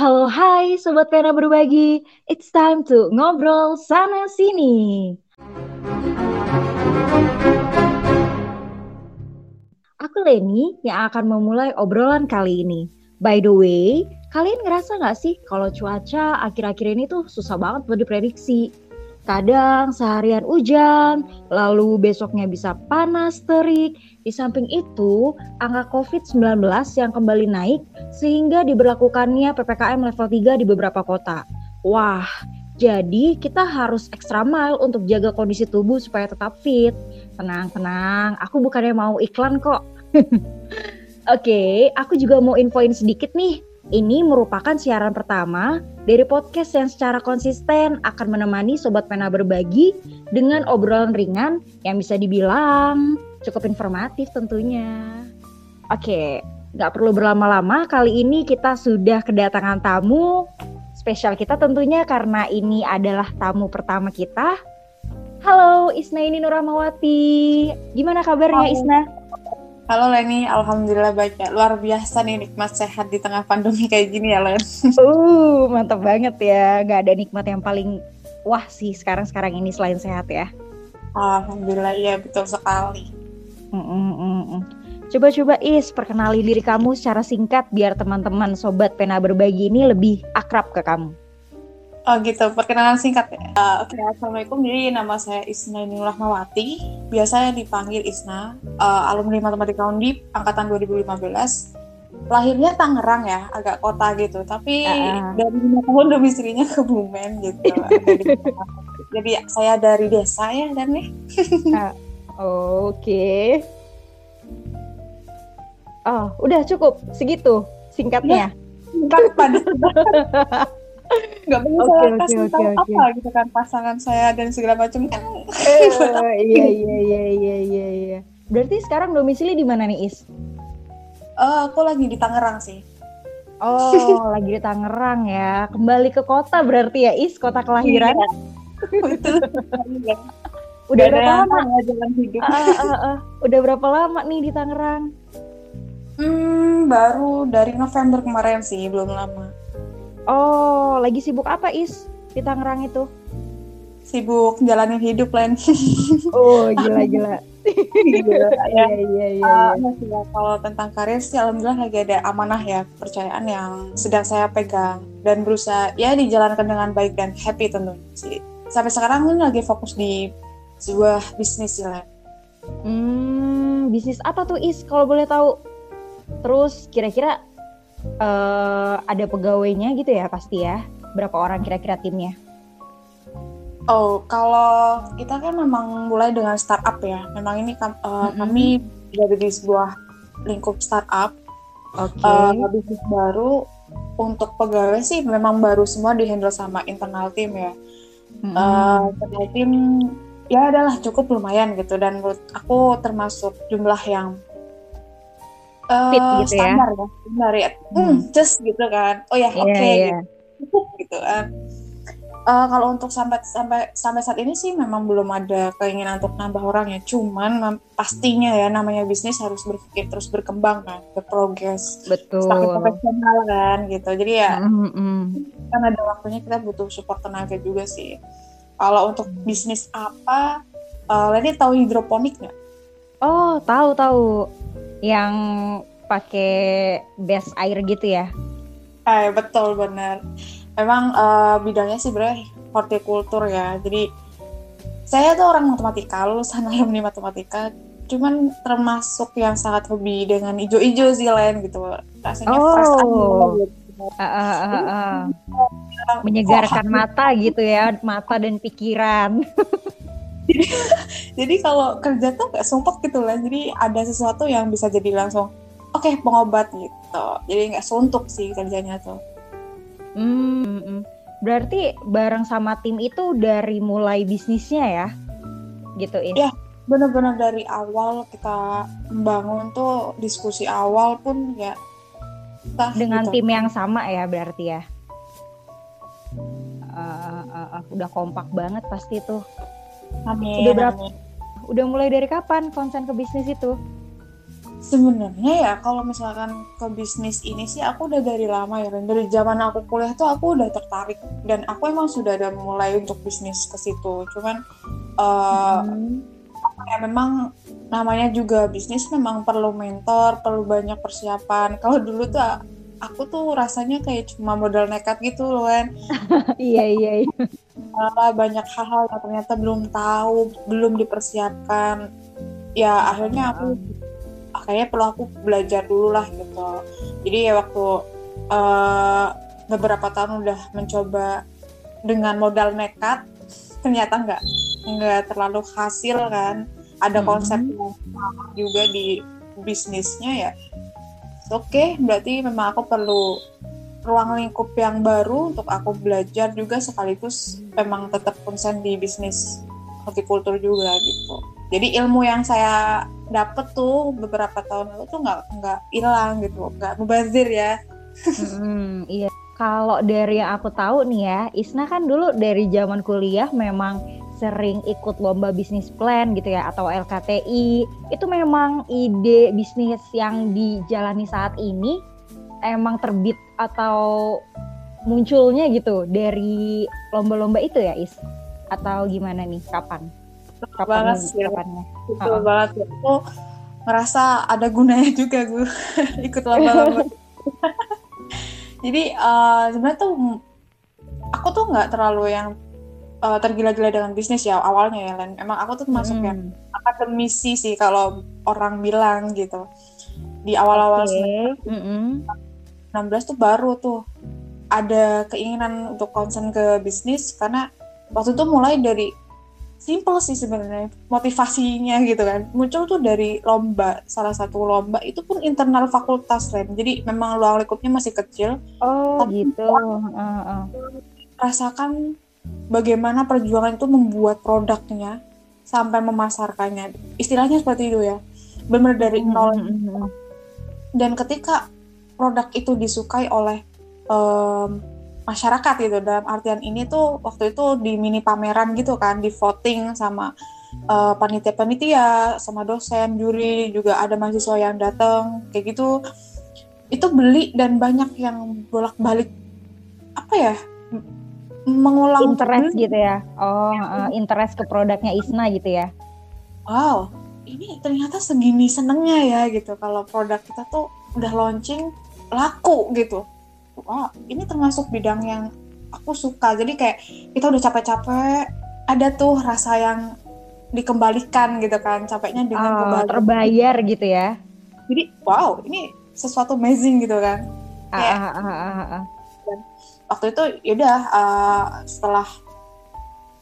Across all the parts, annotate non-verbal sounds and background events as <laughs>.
halo, hai Sobat Pena Berbagi. It's time to ngobrol sana sini. Aku Leni yang akan memulai obrolan kali ini. By the way, kalian ngerasa nggak sih kalau cuaca akhir-akhir ini tuh susah banget buat diprediksi? Kadang seharian hujan, lalu besoknya bisa panas, terik. Di samping itu, angka COVID-19 yang kembali naik sehingga diberlakukannya PPKM level 3 di beberapa kota. Wah, jadi kita harus ekstra mile untuk jaga kondisi tubuh supaya tetap fit. Tenang, tenang. Aku bukannya mau iklan kok. <laughs> Oke, okay, aku juga mau infoin sedikit nih ini merupakan siaran pertama dari podcast yang secara konsisten akan menemani Sobat Pena berbagi dengan obrolan ringan yang bisa dibilang cukup informatif tentunya. Oke, nggak perlu berlama-lama, kali ini kita sudah kedatangan tamu spesial kita tentunya karena ini adalah tamu pertama kita. Halo Isna ini Nurahmawati, gimana kabarnya Halo. Isna? Halo Leni, Alhamdulillah baik ya. Luar biasa nih nikmat sehat di tengah pandemi kayak gini ya Len. <laughs> Uh, mantap banget ya. Gak ada nikmat yang paling wah sih sekarang-sekarang ini selain sehat ya. Alhamdulillah ya betul sekali. Coba-coba Is, perkenali diri kamu secara singkat biar teman-teman sobat pena berbagi ini lebih akrab ke kamu. Oh gitu, perkenalan singkat ya. Uh, Oke, okay, Assalamualaikum. Jadi nama saya Isna Inul Rahmawati. Biasanya dipanggil Isna. Uh, alumni Matematika Undip, angkatan 2015. Lahirnya Tangerang ya, agak kota gitu. Tapi uh. dari lima tahun domisilinya ke Bumen gitu. <laughs> Jadi saya dari desa ya dan nih. uh, Oke. Okay. Oh, udah cukup segitu singkatnya. Ya, singkat pada. <laughs> nggak bisa okay, saya kasih okay, tahu okay, apa okay. gitu kan pasangan saya dan segala macam kan. Uh, iya iya iya iya iya iya berarti sekarang domisili di mana nih Is? Uh, aku lagi di Tangerang sih. Oh <laughs> lagi di Tangerang ya. Kembali ke kota berarti ya Is kota kelahiran? Iya. betul. Udah berapa lama? jalan hidup. Uh, uh, uh. udah berapa lama nih di Tangerang? Hmm baru dari November kemarin sih belum lama Oh, lagi sibuk apa Is di Tangerang itu? Sibuk jalanin hidup lain. <laughs> oh, gila-gila. <laughs> <laughs> Iya, iya, iya, iya. Uh, kalau tentang karir sih alhamdulillah lagi ada amanah ya, kepercayaan yang sedang saya pegang dan berusaha ya dijalankan dengan baik dan happy tentunya sih. Sampai sekarang ini lagi fokus di sebuah bisnis sih, lah. Hmm, bisnis apa tuh Is kalau boleh tahu? Terus kira-kira uh, ada pegawainya gitu ya pasti ya. Berapa orang kira-kira timnya? Oh, kalau kita kan memang mulai dengan startup ya. Memang ini uh, mm-hmm. kami berada di sebuah lingkup startup. Oke. Okay. Uh, bisnis baru untuk pegawai sih memang baru semua dihandle sama internal tim ya. Mm-hmm. Uh, internal tim ya adalah cukup lumayan gitu dan menurut aku termasuk jumlah yang fit uh, gitu standar ya. Standar ya. Hmm, hmm, just gitu kan. Oh ya, yeah, oke okay, yeah. gitu. gitu kan. Uh, kalau untuk sampai sampai sampai saat ini sih memang belum ada keinginan untuk nambah orang ya. Cuman pastinya ya namanya bisnis harus berpikir terus berkembang kan, berprogres. Betul. Semakin profesional kan gitu. Jadi ya mm -hmm. kan ada waktunya kita butuh support tenaga juga sih. Kalau untuk bisnis apa, uh, Leni tahu hidroponik nggak? Oh, tahu tahu yang pakai base air gitu ya? Eh betul benar. Memang uh, bidangnya sih bre hortikultur ya. Jadi saya tuh orang matematika, lulusan <laughs> alumni matematika. Cuman termasuk yang sangat hobi dengan ijo-ijo sih lain gitu. Rasanya oh. fresh gitu. Uh, uh, uh, uh. Menyegarkan oh. <laughs> mata gitu ya, mata dan pikiran. <laughs> jadi, <laughs> jadi kalau kerja tuh gak sumpah gitu lah. Jadi ada sesuatu yang bisa jadi langsung oke okay, pengobat gitu. Jadi nggak suntuk sih kerjanya tuh. Hmm, hmm, hmm. berarti bareng sama tim itu dari mulai bisnisnya ya? Gitu ini ya benar-benar dari awal kita membangun tuh diskusi awal pun ya kita, dengan gitu. tim yang sama ya berarti ya? Uh, uh, uh, udah kompak banget pasti tuh Amin. Udah berapa? Udah mulai dari kapan konsen ke bisnis itu? Sebenarnya ya kalau misalkan ke bisnis ini sih aku udah dari lama ya dan dari zaman aku kuliah tuh aku udah tertarik dan aku emang sudah ada mulai untuk bisnis ke situ. Cuman uh, hmm. ya memang namanya juga bisnis memang perlu mentor, perlu banyak persiapan. Kalau dulu tuh aku tuh rasanya kayak cuma modal nekat gitu loh kan. <laughs> iya iya. iya. banyak hal-hal yang ternyata belum tahu, belum dipersiapkan. Ya akhirnya aku kayaknya perlu aku belajar dulu lah gitu jadi ya waktu uh, beberapa tahun udah mencoba dengan modal nekat ternyata nggak nggak terlalu hasil kan ada konsep mm -hmm. juga di bisnisnya ya oke okay, berarti memang aku perlu ruang lingkup yang baru untuk aku belajar juga sekaligus memang tetap konsen di bisnis hortikultur juga gitu. Jadi ilmu yang saya dapet tuh beberapa tahun lalu tuh nggak nggak hilang gitu nggak mubazir ya. Hmm, iya. Kalau dari yang aku tahu nih ya Isna kan dulu dari zaman kuliah memang sering ikut lomba bisnis plan gitu ya atau LKTI itu memang ide bisnis yang dijalani saat ini emang terbit atau munculnya gitu dari lomba-lomba itu ya Is atau gimana nih kapan? Kapan banget sih. Kapannya? Betul uh banget. Aku ngerasa ada gunanya juga gue <laughs> ikut lomba-lomba. <laughs> Jadi uh, sebenarnya tuh aku tuh nggak terlalu yang uh, tergila-gila dengan bisnis ya awalnya ya Len. Emang aku tuh masuk hmm. yang akademisi sih kalau orang bilang gitu. Di awal-awal okay. mm -hmm. 16 tuh baru tuh ada keinginan untuk konsen ke bisnis karena waktu itu mulai dari simple sih sebenarnya motivasinya gitu kan muncul tuh dari lomba salah satu lomba itu pun internal fakultas Ren jadi memang ruang lingkupnya masih kecil oh gitu uh, uh. rasakan bagaimana perjuangan itu membuat produknya sampai memasarkannya. Istilahnya seperti itu ya. Benar dari hmm, nol. mm -hmm. dan ketika produk itu disukai oleh um, masyarakat gitu dalam artian ini tuh waktu itu di mini pameran gitu kan di voting sama uh, panitia-panitia sama dosen juri juga ada mahasiswa yang datang kayak gitu. Itu beli dan banyak yang bolak-balik apa ya mengulang interest gitu ya. Oh uh, interest ke produknya Isna gitu ya. Wow ini ternyata segini senengnya ya gitu. Kalau produk kita tuh udah launching laku gitu. Oh ini termasuk bidang yang aku suka. Jadi kayak kita udah capek-capek ada tuh rasa yang dikembalikan gitu kan capeknya dengan oh, kembali. terbayar gitu ya. Jadi wow ini sesuatu amazing gitu kan. Ah, kayak, ah, ah, ah, ah, ah. Waktu itu yaudah uh, setelah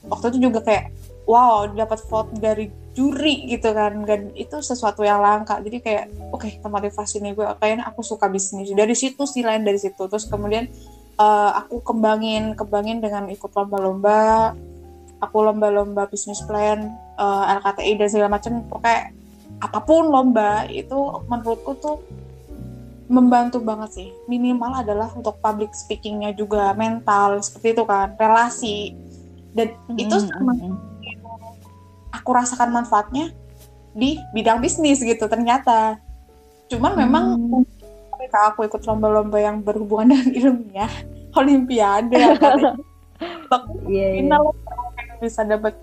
waktu itu juga kayak wow dapat vote dari juri gitu kan dan itu sesuatu yang langka. Jadi kayak oke okay, termotivasi nih gue kayaknya aku suka bisnis. Dari situ sih lain dari situ. Terus kemudian uh, aku kembangin kembangin dengan ikut lomba-lomba. Aku lomba-lomba bisnis plan uh, eh, LKTI dan segala macam. Pokoknya apa pun lomba itu menurutku tuh membantu banget sih minimal adalah untuk public speakingnya juga mental seperti itu kan relasi dan mm -hmm. itu sama aku rasakan manfaatnya di bidang bisnis gitu ternyata cuman hmm. memang ketika aku ikut lomba-lomba yang berhubungan <laughs> dengan ilmiah olimpiade <laughs> yeah, final yeah. bisa dapat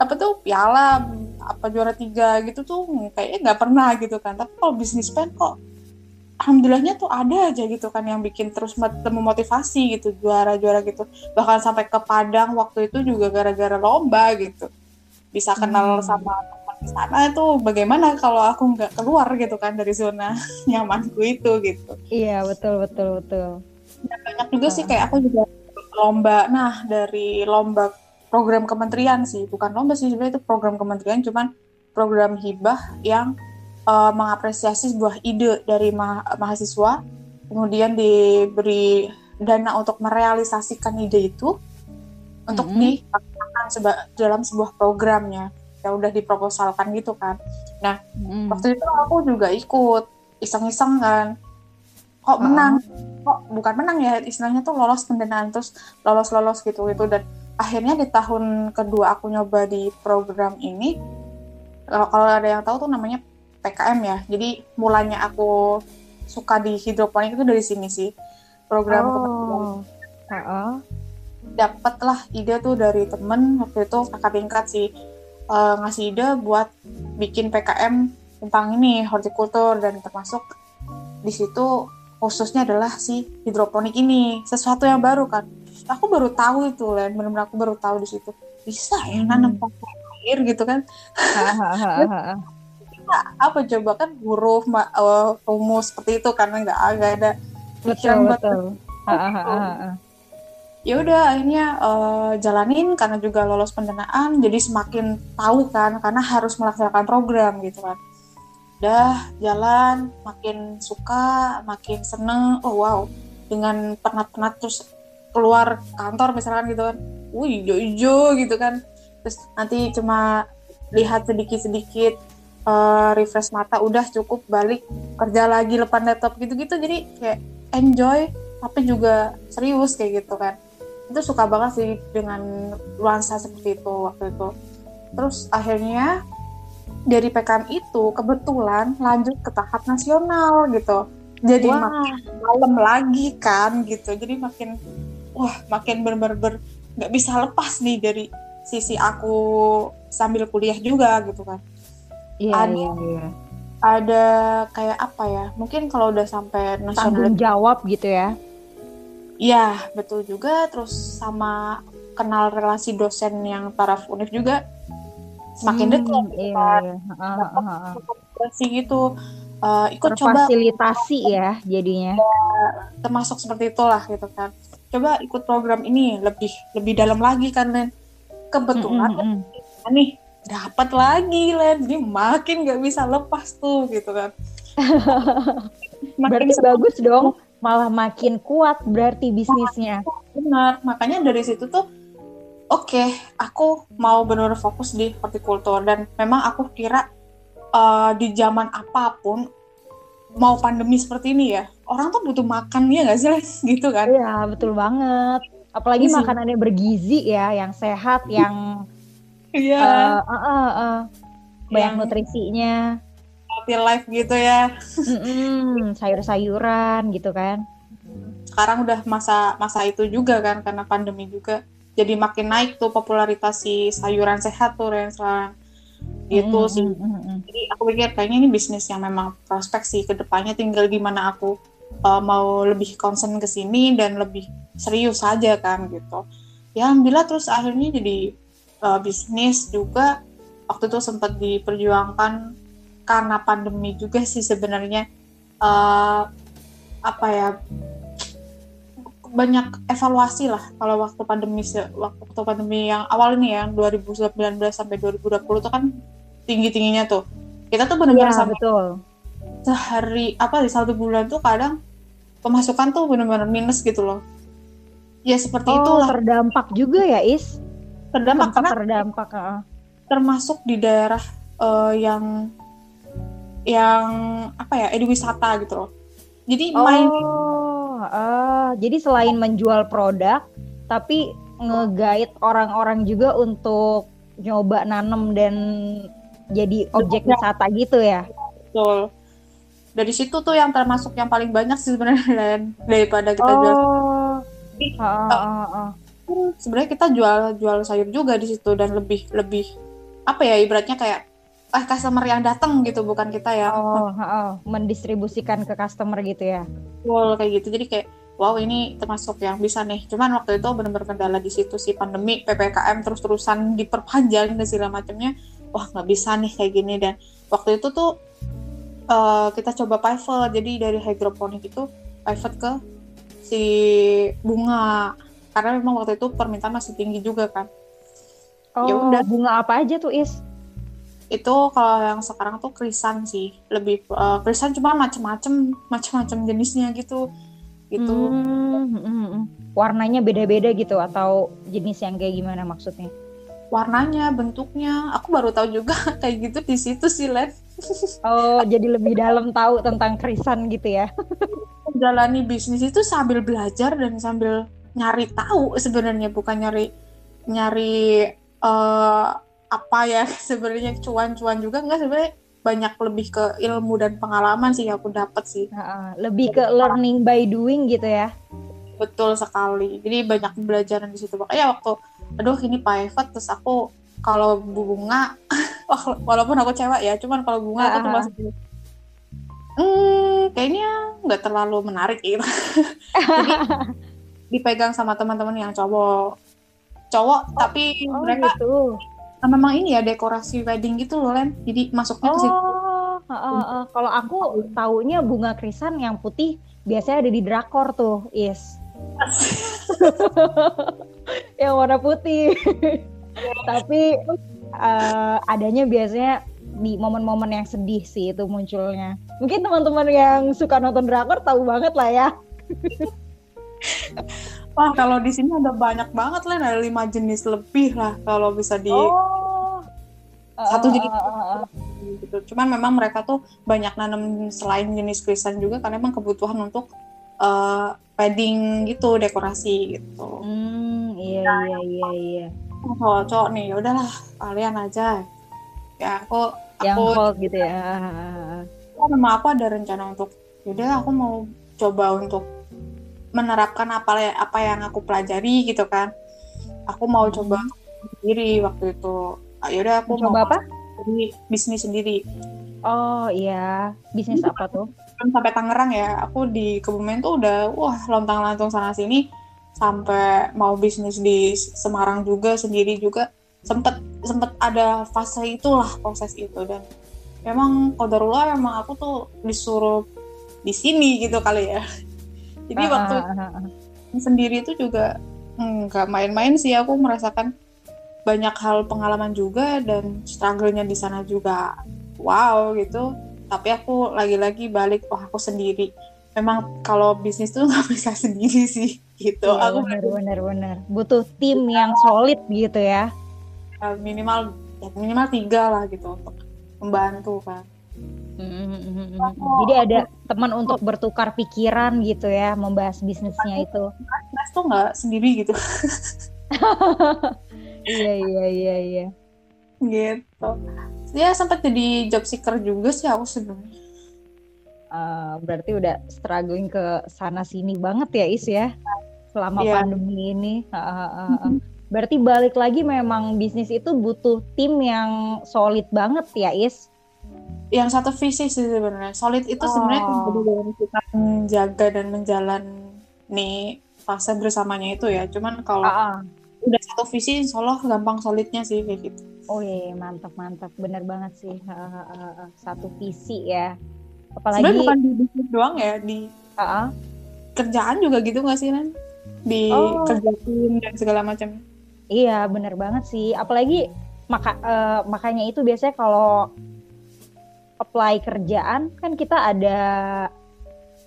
apa tuh piala apa juara tiga gitu tuh kayaknya nggak pernah gitu kan tapi kalau bisnis plan kok alhamdulillahnya tuh ada aja gitu kan yang bikin terus memotivasi gitu juara-juara gitu. Bahkan sampai ke Padang waktu itu juga gara-gara lomba gitu. Bisa kenal hmm. sama teman di sana itu bagaimana kalau aku nggak keluar gitu kan dari zona <laughs> nyamanku itu gitu. Iya betul betul betul. Dan banyak juga uh. sih kayak aku juga lomba. Nah dari lomba program kementerian sih. Bukan lomba sih sebenarnya itu program kementerian cuman program hibah yang uh, mengapresiasi sebuah ide dari ma mahasiswa kemudian diberi dana untuk merealisasikan ide itu untuk mm -hmm. di seba dalam sebuah programnya yang udah diproposalkan gitu kan. Nah hmm. waktu itu aku juga ikut iseng-iseng kan. Kok menang? Kok bukan menang ya istilahnya tuh lolos pendanaan terus lolos-lolos gitu gitu dan akhirnya di tahun kedua aku nyoba di program ini kalau ada yang tahu tuh namanya PKM ya. Jadi mulanya aku suka di hidroponik itu dari sini sih. Program oh. Uh -uh. Dapat lah ide tuh dari temen waktu itu kakak tingkat sih uh, ngasih ide buat bikin PKM tentang ini hortikultur dan termasuk di situ khususnya adalah si hidroponik ini sesuatu yang baru kan aku baru tahu itu Len benar-benar aku baru tahu di situ bisa ya hmm. nanam pakai air gitu kan apa coba kan huruf uh, rumus seperti itu karena nggak ada betul betul. Ya udah akhirnya uh, jalanin karena juga lolos pendanaan jadi semakin tahu kan karena harus melaksanakan program gitu kan. Udah jalan makin suka makin seneng oh wow dengan penat-penat terus keluar kantor misalkan gitu kan. Wih hijau-hijau gitu kan. Terus nanti cuma lihat sedikit-sedikit uh, refresh mata udah cukup balik kerja lagi lepas laptop gitu-gitu. Jadi kayak enjoy tapi juga serius kayak gitu kan. Itu suka banget sih dengan nuansa seperti itu waktu itu. Terus akhirnya dari PKM itu kebetulan lanjut ke tahap nasional gitu. Jadi wow. makin malam lagi kan gitu. Jadi makin wah makin bener-bener nggak bisa lepas nih dari sisi aku sambil kuliah juga gitu kan iya ada, iya iya. ada kayak apa ya? Mungkin kalau udah sampai nasional jawab gitu ya? Iya betul juga. Terus sama kenal relasi dosen yang taraf univ juga. Semakin hmm, dekat iya, kan. iya. Uh, uh, uh. gitu. Uh, ikut coba. Fasilitasi ya jadinya. Ya, termasuk seperti itulah gitu kan. Coba ikut program ini lebih lebih dalam lagi kan Len. Kebetulan mm -hmm. nih dapat lagi Len. Jadi makin nggak bisa lepas tuh gitu kan. <laughs> Makin berarti bagus dong. malah makin kuat berarti bisnisnya. Benar. Makanya dari situ tuh oke okay, aku mau benar fokus di hortikultur. Dan memang aku kira uh, di zaman apa pun mau pandemi seperti ini ya orang tuh butuh makan ya nggak sih <laughs> gitu kan. Iya betul banget. Apalagi Isi. makanannya bergizi ya yang sehat yang iya. Uh, uh, uh, uh, banyak yang nutrisinya. healthy life gitu ya. Mm sayur-sayuran gitu kan. Sekarang udah masa masa itu juga kan karena pandemi juga. Jadi makin naik tuh popularitas si sayuran sehat tuh Renslan. Gitu mm, sih. Mm, Jadi aku pikir kayaknya ini bisnis yang memang prospek sih ke depannya. Tinggal gimana aku uh, mau lebih concern ke sini dan lebih serius saja kan gitu. Ya alhamdulillah terus akhirnya jadi uh, bisnis juga waktu itu sempat diperjuangkan karena pandemi juga sih sebenarnya. Uh, apa ya banyak evaluasi lah kalau waktu pandemi waktu pandemi yang awal ini ya yang 2019 sampai 2020 itu kan tinggi tingginya tuh. Kita tuh benar-benar ya, sampai betul. sehari apa di satu bulan tuh kadang pemasukan tuh benar-benar minus gitu loh. Ya seperti oh, itulah. terdampak juga ya is terdampak karena terdampak uh. termasuk di daerah uh, yang yang apa ya edwisata gitu loh jadi oh. main uh, jadi selain menjual produk, tapi ngegait orang-orang juga untuk nyoba nanem dan jadi objek wisata gitu ya. Betul. Dari situ tuh yang termasuk yang paling banyak sih sebenarnya <laughs> daripada kita oh. jual. Uh, uh, uh. Sebenarnya kita jual jual sayur juga di situ dan lebih lebih apa ya ibaratnya kayak eh customer yang datang gitu bukan kita ya. Oh, oh, mendistribusikan ke customer gitu ya. Wow kayak gitu. Jadi kayak wow ini termasuk yang bisa nih. Cuman waktu itu benar-benar kendala di situ sih pandemi ppkm terus-terusan diperpanjang dan segala macamnya. Wah nggak bisa nih kayak gini. Dan waktu itu tuh uh, kita coba pivot. Jadi dari hydroponic itu pivot ke si bunga karena memang waktu itu permintaan masih tinggi juga kan. Oh ya udah. bunga apa aja tuh is? Itu kalau yang sekarang tuh krisan sih. Lebih uh, krisan cuma macem-macem macem-macem jenisnya gitu. Gitu. Hmm, hmm, hmm. warnanya beda-beda gitu atau jenis yang kayak gimana maksudnya? Warnanya bentuknya. Aku baru tahu juga <laughs> kayak gitu di situ sih Len oh jadi lebih dalam tahu tentang krisan gitu ya. <laughs> Jalani bisnis itu sambil belajar dan sambil nyari tahu sebenarnya bukan nyari nyari uh, apa ya <laughs> sebenarnya cuan-cuan juga. Enggak sebenarnya banyak lebih ke ilmu dan pengalaman sih aku dapat sih. Uh, lebih ke learning by doing gitu ya? Betul sekali. Jadi banyak belajar di situ. Makanya waktu aduh ini private terus aku kalau bunga <laughs> walaupun aku cewek ya cuman kalau bunga uh, aku tuh masih hmm, kayaknya nggak terlalu menarik gitu. <laughs> Jadi dipegang sama teman-teman yang cowok. Cowok oh, tapi oh, mereka gitu. memang ini ya dekorasi wedding gitu loh Len. Jadi masuknya oh, ke situ. Uh, uh, uh. kalau aku taunya bunga krisan yang putih biasanya ada di drakor tuh yes. <laughs> Yang warna putih. <laughs> Tapi uh, adanya biasanya di momen-momen yang sedih sih itu munculnya. Mungkin teman-teman yang suka nonton drakor tahu banget lah ya <laughs> Wah kalau di sini ada banyak banget lah, ada lima jenis lebih lah kalau bisa di oh. satu uh, jenis. Uh, uh, gitu. Cuman memang mereka tuh banyak nanam selain jenis krisan juga karena memang kebutuhan untuk uh, padding gitu, dekorasi gitu. Hmm, iya nah, iya iya iya. Kalau cowok nih, ya udahlah kalian aja. Ya aku yang aku, hold gitu ya. Memang aku ada rencana untuk, yaudah aku mau coba untuk menerapkan apa apa yang aku pelajari gitu kan. Aku mau hmm. coba sendiri waktu itu. Ah, yaudah aku coba mau apa? jadi bisnis sendiri. Oh iya. Bisnis apa tuh? Sampai Tangerang ya. Aku di Kebumen tuh udah wah lontang lantung sana sini. Sampai mau bisnis di Semarang juga sendiri juga. Sempet sempet ada fase itulah proses itu. Dan memang kodarullah memang aku tuh disuruh di sini gitu kali ya jadi waktu uh, uh, sendiri itu juga nggak main-main sih. Aku merasakan banyak hal pengalaman juga dan struggle-nya di sana juga. Wow gitu. Tapi aku lagi-lagi balik oh aku sendiri. Memang kalau bisnis tuh <laughs> nggak bisa sendiri sih gitu. Iya, aku benar benar benar. Butuh tim yang solid gitu ya minimal ya minimal tiga lah gitu untuk membantu kan Hmm, Jadi ada teman untuk bertukar pikiran gitu ya, membahas bisnisnya itu. Mas tuh nggak sendiri gitu. <laughs> iya iya iya iya. Gitu. Ya sempat jadi job seeker juga sih aku sebenarnya. Uh, berarti udah struggling ke sana sini banget ya Is ya selama yeah. pandemi ini. Uh, uh, uh, uh. Berarti balik lagi memang bisnis itu butuh tim yang solid banget ya Is yang satu visi sih sebenarnya. Solid itu oh. sebenarnya dalam kita menjaga dan menjalani fase bersamanya itu ya. Cuman kalau uh -uh. udah satu visi insya Allah gampang solidnya sih kayak gitu. Oh iya mantap mantap. Bener banget sih uh, uh, uh, satu visi ya. Apalagi sebenarnya bukan di bisnis doang ya di uh -uh. kerjaan juga gitu nggak sih kan di oh. kerja dan segala macam. Iya bener banget sih. Apalagi maka uh, makanya itu biasanya kalau apply kerjaan kan kita ada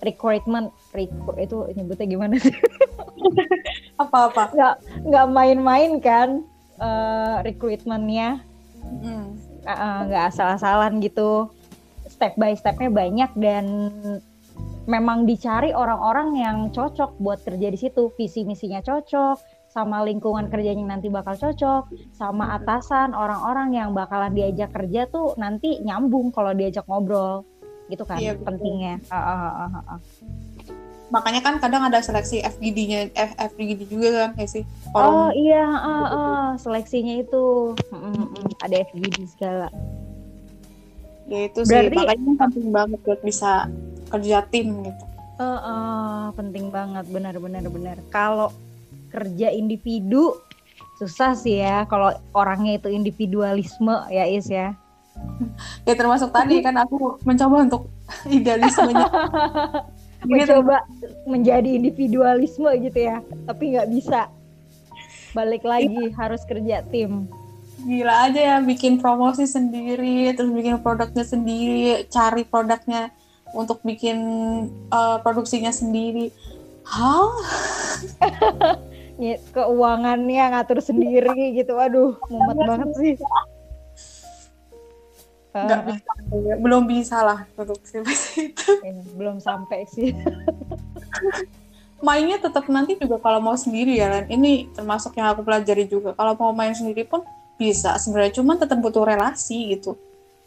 recruitment recruit itu nyebutnya gimana sih? <laughs> Apa-apa? Nggak nggak main-main kan uh, recruitmentnya? Mm. Nggak uh, asal-asalan gitu. Step by stepnya banyak dan memang dicari orang-orang yang cocok buat kerja di situ. Visi misinya cocok, sama lingkungan kerjanya nanti bakal cocok, sama atasan orang-orang yang bakalan diajak kerja tuh nanti nyambung kalau diajak ngobrol, gitu kan iya, pentingnya. Uh, uh, uh, uh. Makanya kan kadang ada seleksi FGD-nya, FGD juga kan kayak sih? Orang oh iya, uh, uh, seleksinya itu uh, uh, ada FGD segala. Ya itu Berarti, sih, makanya penting banget buat bisa kerja tim gitu. Uh, uh, penting banget, benar-benar benar. Kalau kerja individu susah sih ya kalau orangnya itu individualisme ya Is ya. Ya termasuk tadi kan aku mencoba untuk idealismenya. <laughs> mencoba menjadi individualisme gitu ya, tapi nggak bisa. Balik lagi iya. harus kerja tim. Gila aja ya bikin promosi sendiri, terus bikin produknya sendiri, cari produknya untuk bikin uh, produksinya sendiri. Hah? <laughs> keuangannya ngatur sendiri gitu. Aduh mumet banget sih. nggak uh, bisa. Belum bisa lah produksi itu belum sampai sih. Mainnya tetap nanti juga kalau mau sendiri ya Len. ini termasuk yang aku pelajari juga. Kalau mau main sendiri pun bisa sebenarnya cuman tetap butuh relasi gitu.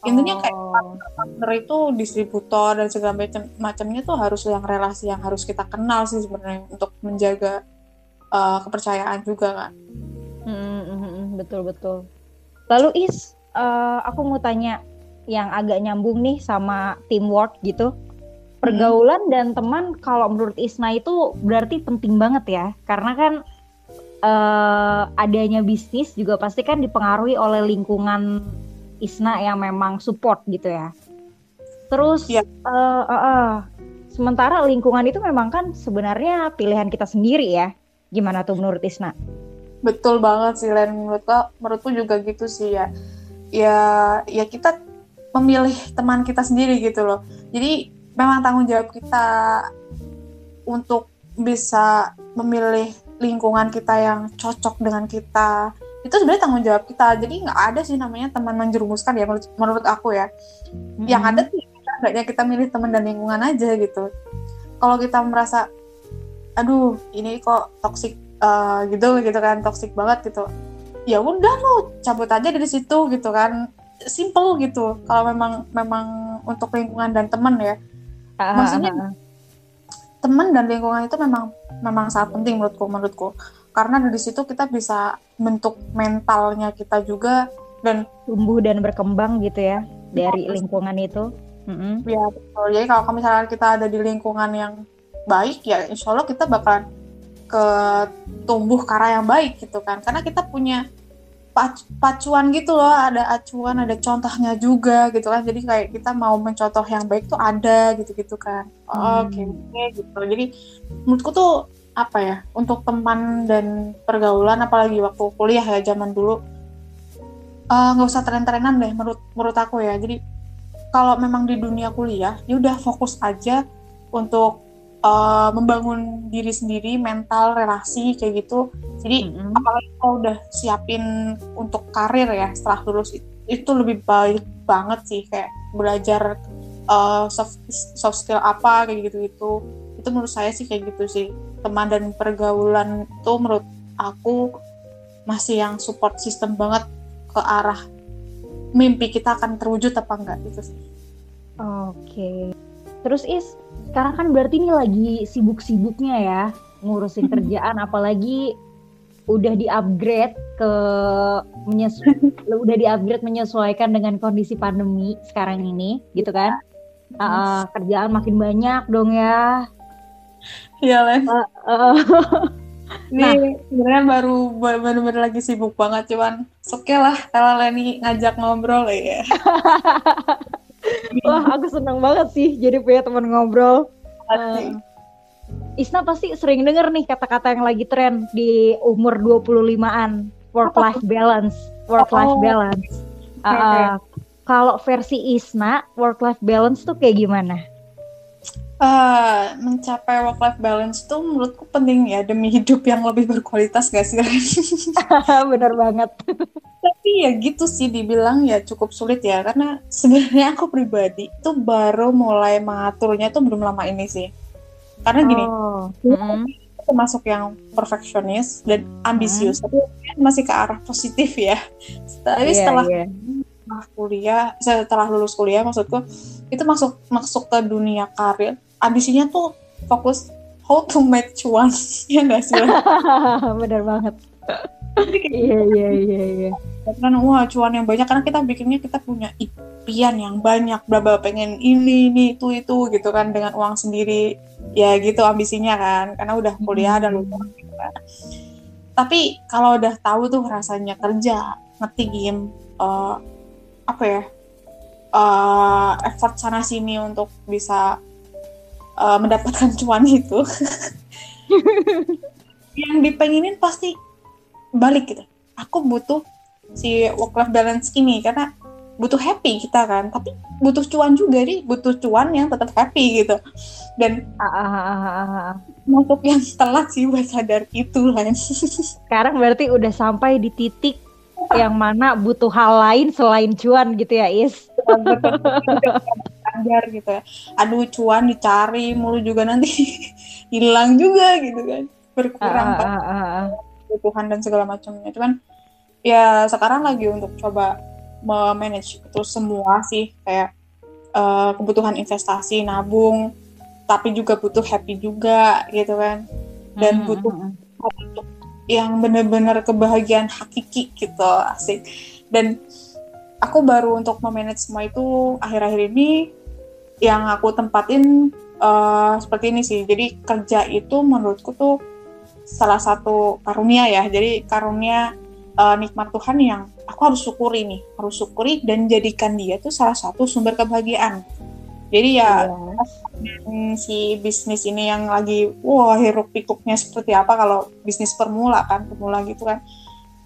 Intinya kayak oh. partner itu distributor dan segala macam macamnya tuh harus yang relasi yang harus kita kenal sih sebenarnya untuk menjaga uh, kepercayaan juga kan hmm, betul betul lalu is uh, aku mau tanya yang agak nyambung nih sama teamwork gitu pergaulan hmm. dan teman kalau menurut Isna itu berarti penting banget ya karena kan uh, adanya bisnis juga pasti kan dipengaruhi oleh lingkungan Isna yang memang support gitu ya. Terus ya. uh, uh, uh, sementara lingkungan itu memang kan sebenarnya pilihan kita sendiri ya. Gimana tuh menurut Isna? Betul banget sih Len. Menurutku, menurutku juga gitu sih ya. Ya ya kita memilih teman kita sendiri gitu loh. Jadi memang tanggung jawab kita untuk bisa memilih lingkungan kita yang cocok dengan kita itu sebenarnya tanggung jawab kita jadi nggak ada sih namanya teman menjerumuskan ya menurut, menurut aku ya hmm. yang ada sih enggaknya kita milih teman dan lingkungan aja gitu kalau kita merasa aduh ini kok toxic uh, gitu gitu kan toxic banget gitu ya udah lo cabut aja dari situ gitu kan simple gitu kalau memang memang untuk lingkungan dan teman ya maksudnya teman dan lingkungan itu memang memang sangat penting menurutku menurutku karena dari situ kita bisa bentuk mentalnya kita juga dan tumbuh dan berkembang gitu ya dari lingkungan itu. Mm-hmm. Ya betul. Jadi kalau misalnya kita ada di lingkungan yang baik ya insya Allah kita bakalan ke tumbuh ke arah yang baik gitu kan. Karena kita punya pacuan gitu loh ada acuan ada contohnya juga gitu kan. Jadi kayak kita mau mencontoh yang baik tuh ada gitu gitu kan. Oh, oke hmm. okay, gitu. Jadi menurutku tuh apa ya untuk teman dan pergaulan apalagi waktu kuliah ya zaman dulu eh, nggak uh, usah tren-trenan deh menurut menurut aku ya. Jadi kalau memang di dunia kuliah ya udah fokus aja untuk uh, membangun diri sendiri mental relasi kayak gitu jadi mm-hmm. apalagi kalau udah siapin untuk karir ya setelah lulus itu, itu lebih baik banget sih kayak belajar uh, soft soft skill apa kayak gitu gitu itu menurut saya sih kayak gitu sih teman dan pergaulan itu menurut aku masih yang support system banget ke arah mimpi kita akan terwujud apa enggak gitu sih. Oke. Terus Is, sekarang kan berarti ini lagi sibuk-sibuknya ya ngurusin <laughs> kerjaan apalagi udah di-upgrade ke menyesu <laughs> udah di-upgrade menyesuaikan dengan kondisi pandemi sekarang ini gitu kan. Uh, kerjaan makin banyak dong ya Iya Len. Uh, uh. Ini nah. sebenarnya baru benar-benar lagi sibuk banget cuman oke lah kalau Leni ngajak ngobrol ya. <laughs> Wah aku seneng banget sih jadi punya teman ngobrol. Uh, Isna pasti sering denger nih kata-kata yang lagi tren di umur 25-an work life balance, work life oh. balance. Uh, kalau versi Isna work life balance tuh kayak gimana? Uh, mencapai work life balance tuh menurutku penting ya demi hidup yang lebih berkualitas gak sih <laughs> Bener banget. Tapi ya gitu sih dibilang ya cukup sulit ya karena sebenarnya aku pribadi tuh baru mulai mengaturnya tuh belum lama ini sih. Karena gini, oh. mm. aku masuk yang perfeksionis dan ambisius, mm. tapi masih ke arah positif ya. Tapi yeah, setelah yeah kuliah setelah lulus kuliah maksudku itu masuk masuk ke dunia karir. Ambisinya tuh fokus how to make cuan <laughs> ya nggak sih? <laughs> Benar banget. Iya iya iya iya. Karena wah cuan yang banyak. Karena kita bikinnya kita punya impian yang banyak. Berapa pengen ini ini itu itu gitu kan. Dengan uang sendiri. Ya gitu ambisinya kan. Karena udah kuliah dan lulus gitu kan. tapi kalau udah tahu tuh rasanya kerja ngetik game uh, apa ya uh, effort sana sini untuk bisa uh, mendapatkan <laughs> cuan itu. <laughs> Yang dipengenin pasti balik gitu. Aku butuh si work life balance ini karena butuh happy kita kan. Tapi butuh cuan juga nih butuh cuan yang tetap happy gitu. Dan untuk yang telat sih buat sadar itu lah <laughs> sekarang berarti udah sampai di titik yang mana butuh hal lain selain cuan gitu ya Is? Standar gitu ya. Aduh cuan dicari mulu juga nanti. <laughs> Hilang juga gitu kan. Berkurang uh, uh, uh, kebutuhan dan segala macamnya. Cuman ya sekarang lagi untuk coba memanage itu semua sih. Kayak uh, kebutuhan investasi nabung tapi juga butuh happy juga gitu kan. Dan hmm, butuh untuk yang benar-benar kebahagiaan hakiki gitu asik. Dan aku baru untuk memanage semua itu akhir-akhir ini yang aku tempatin uh, seperti ini sih. Jadi kerja itu menurutku tuh salah satu karunia ya. Jadi karunia uh, nikmat Tuhan yang aku harus syukuri nih. Harus syukuri dan jadikan dia tuh salah satu sumber kebahagiaan jadi ya yeah. si bisnis ini yang lagi wah hiruk pikuknya seperti apa kalau bisnis permula kan pemula gitu kan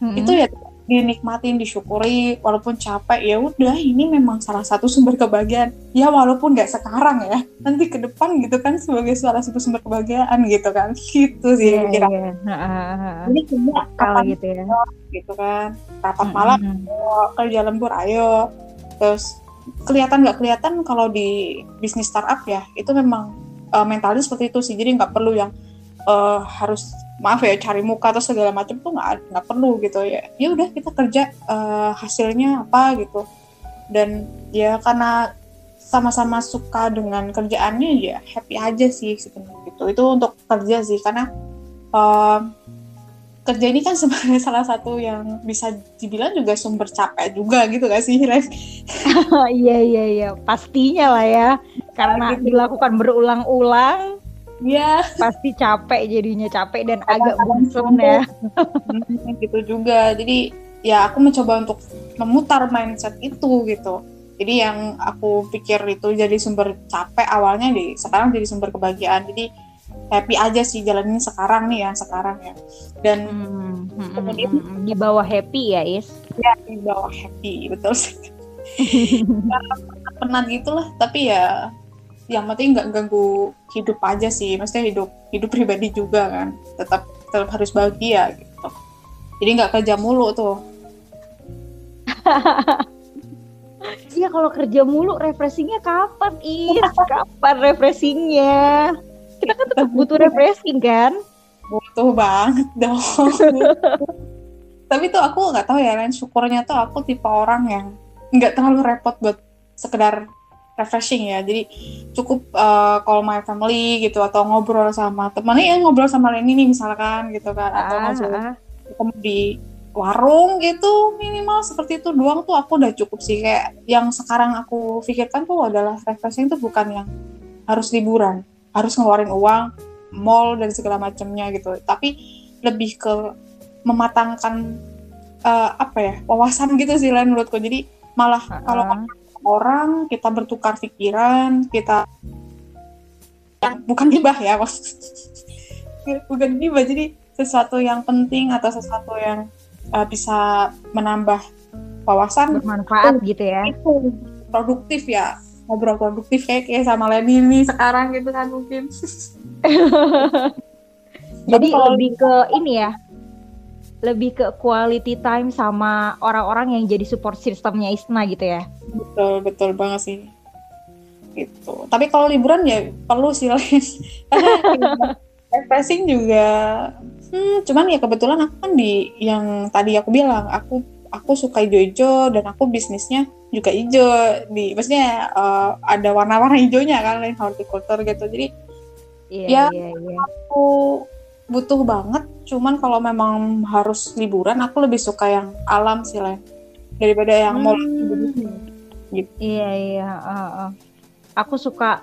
mm-hmm. itu ya dinikmatin disyukuri walaupun capek ya udah ini memang salah satu sumber kebahagiaan ya walaupun nggak sekarang ya nanti ke depan gitu kan sebagai salah satu sumber kebahagiaan gitu kan <laughs> gitu sih yeah, kira yeah. ini cuma apa gitu ya gitu kan rapat malam mm-hmm. ayo, kerja lembur ayo terus kelihatan nggak kelihatan kalau di bisnis startup ya itu memang uh, mentalnya seperti itu sih. Jadi nggak perlu yang uh, harus maaf ya cari muka atau segala macam tuh nggak nggak perlu gitu ya. Ya udah kita kerja uh, hasilnya apa gitu. Dan ya karena sama-sama suka dengan kerjaannya ya happy aja sih sebenarnya gitu. Itu untuk kerja sih karena uh, kerja ini kan sebenarnya <laughs> salah satu yang bisa dibilang juga sumber capek juga gitu gak sih Ren? <laughs> iya iya iya pastinya lah ya karena gitu. dilakukan berulang-ulang Iya. Pasti capek jadinya capek dan agak bosan ya. <laughs> Hmm, gitu juga. Jadi ya aku mencoba untuk memutar mindset itu gitu. Jadi yang aku pikir itu jadi sumber capek awalnya di sekarang jadi sumber kebahagiaan. Jadi happy aja sih jalanin sekarang nih ya sekarang ya. Dan hmm, hmm, kemudian hmm, hmm, di bawah happy ya Is? Ya di bawah happy betul sih. <laughs> Penat gitulah tapi ya yang penting nggak ganggu hidup aja sih. Maksudnya hidup hidup pribadi juga kan tetap tetap harus bahagia gitu. Jadi nggak kerja mulu tuh. <laughs> Iya kalau kerja mulu refreshingnya kapan Is? <laughs> kapan refreshingnya? Kita kan tetap butuh refreshing kan? Butuh banget dong. <laughs> Tapi tuh aku nggak tahu ya Ren. Syukurnya tuh aku tipe orang yang nggak terlalu repot buat sekedar refreshing ya. Jadi cukup uh, call my family gitu atau ngobrol sama temennya ya ngobrol sama Reni nih misalkan gitu kan. Atau ah, ngobrol ah. ketemu di warung gitu minimal seperti itu doang tuh aku udah cukup sih. Kayak yang sekarang aku pikirkan tuh adalah refreshing tuh bukan yang harus liburan harus ngeluarin uang mall dan segala macamnya gitu. Tapi lebih ke mematangkan uh, apa ya wawasan gitu sih lain menurutku. Jadi malah uh -uh. kalau orang kita bertukar pikiran kita bukan gibah ya <laughs> bukan gibah jadi sesuatu yang penting atau sesuatu yang uh, bisa menambah wawasan bermanfaat gitu ya. itu produktif ya ngobrol produktif kayak kayak sama Leni ini sekarang gitu kan mungkin. <laughs> Jadi kalau lebih ke ini ya, lebih ke quality time sama orang-orang yang jadi support sistemnya Isna gitu ya. Betul betul banget sih. Gitu. Tapi kalau liburan ya perlu sih lain. <laughs> Karena refreshing juga. Hmm, cuman ya kebetulan aku kan di yang tadi aku bilang aku aku suka hijau-hijau dan aku bisnisnya juga hijau. Di maksudnya uh, ada warna-warna hijaunya kan lain horticulture gitu. Jadi yeah, ya yeah, yeah. aku butuh banget. Cuman kalau memang harus liburan aku lebih suka yang alam sih lain daripada yang hmm. mall gitu. Iya iya uh, uh. aku suka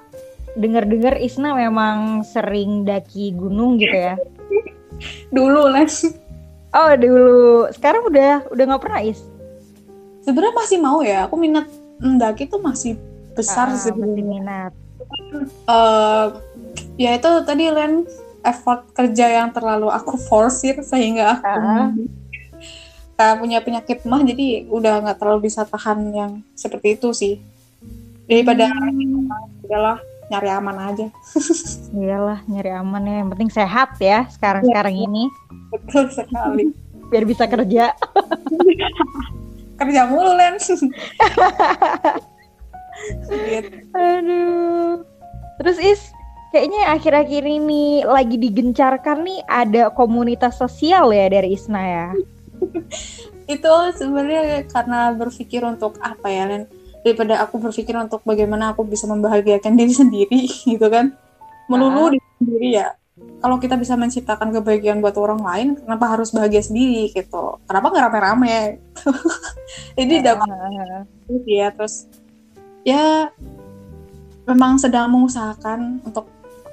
dengar-dengar Isna memang sering daki gunung gitu ya. <laughs> Dulu les oh dulu. Sekarang udah udah nggak pernah Is? Sebenarnya masih mau ya. Aku minat mendaki tuh masih besar ah, masih minat. Uh, ya itu tadi Len effort kerja yang terlalu aku forsir sehingga aku uh. punya penyakit mah jadi udah nggak terlalu bisa tahan yang seperti itu sih. Daripada hmm. udahlah nyari aman aja. <laughs> Iyalah nyari aman ya. Yang penting sehat ya sekarang sekarang ya, ini. Betul sekali. <laughs> Biar bisa kerja. <laughs> Kerja mulu Len. Aduh. Terus is kayaknya akhir-akhir ini lagi digencarkan nih ada komunitas sosial ya dari Isna ya? Itu sebenarnya karena berpikir untuk apa ya Len daripada aku berpikir untuk bagaimana aku bisa membahagiakan diri sendiri <laughs> gitu kan? Melulu uh. diri sendiri ya. Kalau kita bisa menciptakan kebahagiaan buat orang lain kenapa harus bahagia sendiri gitu? Kenapa nggak rame-rame? <laughs> Jadi uh. dapat ya. Terus ya memang sedang mengusahakan untuk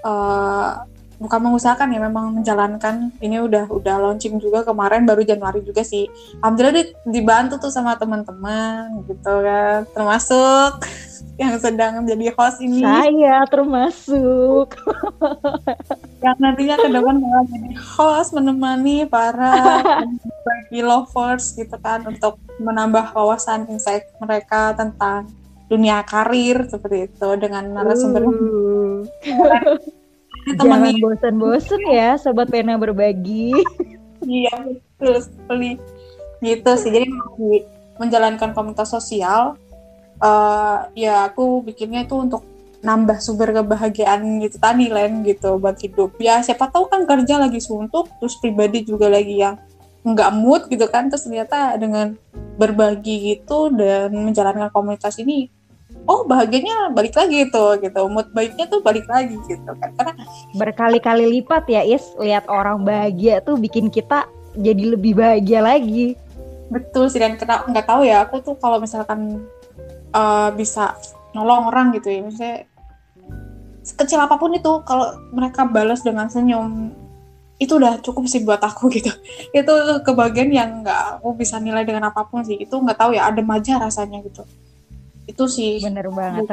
uh, bukan mengusahakan ya memang menjalankan. Ini udah udah launching juga kemarin baru Januari juga sih. Alhamdulillah di, dibantu tuh sama teman-teman gitu kan. Termasuk <laughs> yang sedang menjadi host ini. Saya termasuk. <laughs> Yang nantinya ke depan bakal jadi host menemani para <laughs> bagi lovers gitu kan untuk menambah wawasan insight mereka tentang dunia karir seperti itu dengan narasumber uh. Jangan bosan-bosan ya sobat pena berbagi. <laughs> iya betul sekali. Gitu sih. Jadi menjalankan komunitas sosial uh, ya aku bikinnya itu untuk nambah sumber kebahagiaan gitu tadi Len gitu buat hidup ya siapa tahu kan kerja lagi suntuk terus pribadi juga lagi yang nggak mood gitu kan terus ternyata dengan berbagi gitu dan menjalankan komunitas ini oh bahagianya balik lagi tuh gitu. Mood baiknya tuh balik lagi gitu kan. Karena berkali-kali lipat ya Is lihat orang bahagia tuh bikin kita jadi lebih bahagia lagi. Betul sih dan kena nggak tahu ya aku tuh kalau misalkan uh, bisa nolong orang gitu ya misalnya sekecil apa pun itu kalau mereka balas dengan senyum itu udah cukup sih buat aku <laughs> gitu. Itu kebagian yang nggak aku bisa nilai dengan apa pun sih. Itu nggak tahu ya adem aja rasanya gitu itu sih. Bener banget.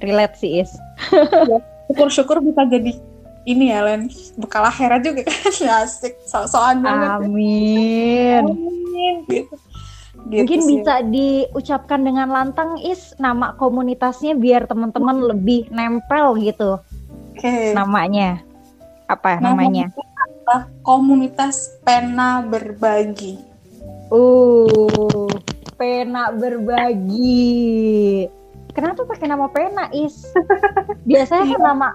Relate sih is. Ya, syukur-syukur bisa jadi ini ya Len. Bekal akhirat juga <laughs> kan asik. So-soan banget. Amin. Amin. Gitu. Gitu Mungkin sih. bisa diucapkan dengan lantang is nama komunitasnya biar teman-teman lebih nempel gitu. Oke. Okay. Namanya. Apa nama namanya? Komunitas Pena Berbagi. Uh, pena berbagi. Kenapa pakai nama pena is? Biasanya kan iya. nama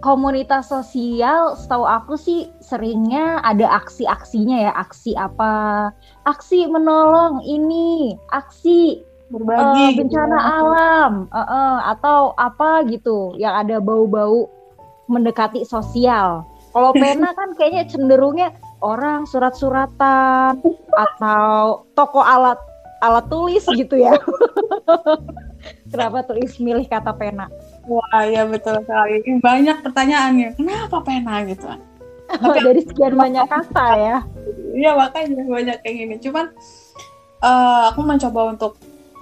komunitas sosial, setahu aku sih seringnya ada aksi-aksinya ya, aksi apa? Aksi menolong ini, aksi berbagi uh, bencana gitu. alam, uh, uh, atau apa gitu, yang ada bau-bau mendekati sosial. Kalau pena kan kayaknya cenderungnya orang surat-suratan atau toko alat alat tulis gitu ya. <laughs> Kenapa tulis milih kata pena? Wah ya betul sekali. Banyak pertanyaannya. Kenapa pena gitu? <laughs> Tapi dari sekian banyak kata ya. Iya makanya banyak kayak gini. Cuman uh, aku mencoba untuk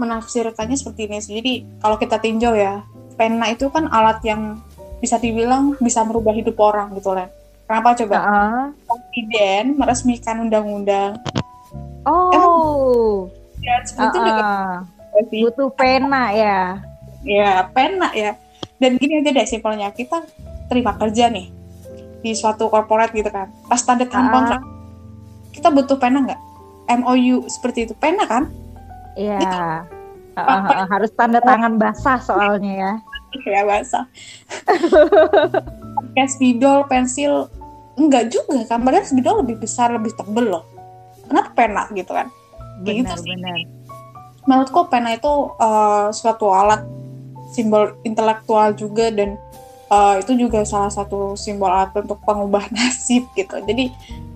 menafsirkannya seperti ini. Jadi kalau kita tinjau ya, pena itu kan alat yang bisa dibilang bisa merubah hidup orang gitu lah. Kenapa coba? Uh-uh. Presiden meresmikan undang-undang. Oh ya seperti uh, uh. juga butuh pena ya. Ya pena ya. Dan gini aja deh simpelnya. Kita terima kerja nih di suatu korporat gitu kan. Pas tanda tangan uh. kontrak. Kita butuh pena nggak? MOU seperti itu. Pena kan? Iya. Yeah. uh, uh, uh, harus tanda tangan basah soalnya ya. <laughs> Ya basah. <laughs> Kayak spidol pensil. Enggak juga kan? Padahal spidol lebih besar lebih tebel loh. Kenapa pena gitu kan benar, gitu benar. Menurutku pena itu uh, suatu alat simbol intelektual juga dan uh, itu juga salah satu simbol alat untuk pengubah <laughs> nasib gitu. Jadi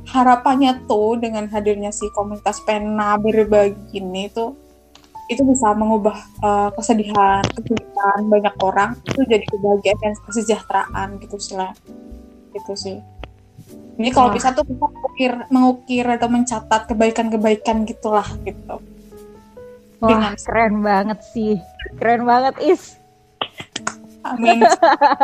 harapannya tuh dengan hadirnya si komunitas pena berbagi ini tuh itu bisa mengubah uh, kesedihan, kesulitan banyak orang itu jadi kebahagiaan dan kesejahteraan gitu sih. Gitu sih. Ini kalau bisa tuh kita mengukir, mengukir atau mencatat kebaikan-kebaikan gitulah gitu. Wah, Dengan... keren banget sih. Keren banget, Is. Amin.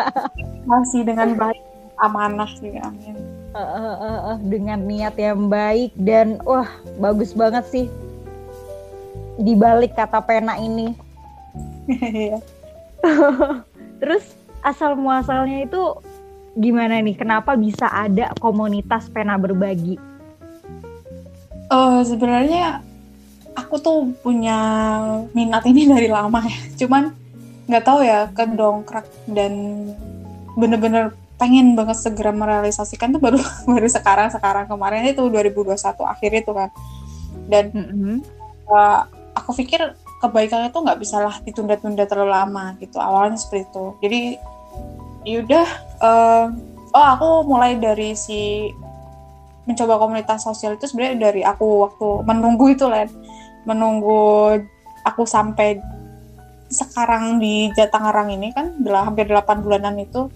<laughs> Masih dengan baik, amanah sih, amin. Uh, uh, uh, uh, dengan niat yang baik dan wah bagus banget sih di balik kata pena ini. <laughs> Iya. <laughs> Terus asal muasalnya itu gimana nih? Kenapa bisa ada komunitas pena berbagi? Uh, sebenarnya aku tuh punya minat ini <laughs> dari lama ya. Cuman nggak tahu ya kedongkrak dan bener-bener pengen banget segera merealisasikan tuh baru <laughs> baru sekarang sekarang kemarin itu 2021 akhir itu kan dan mm -hmm. uh, aku pikir kebaikan itu nggak bisa lah ditunda-tunda terlalu lama gitu awalnya seperti itu jadi yaudah uh, oh aku mulai dari si mencoba komunitas sosial itu sebenarnya dari aku waktu menunggu itu lah menunggu aku sampai sekarang di Jatangerang ini kan udah hampir 8 bulanan itu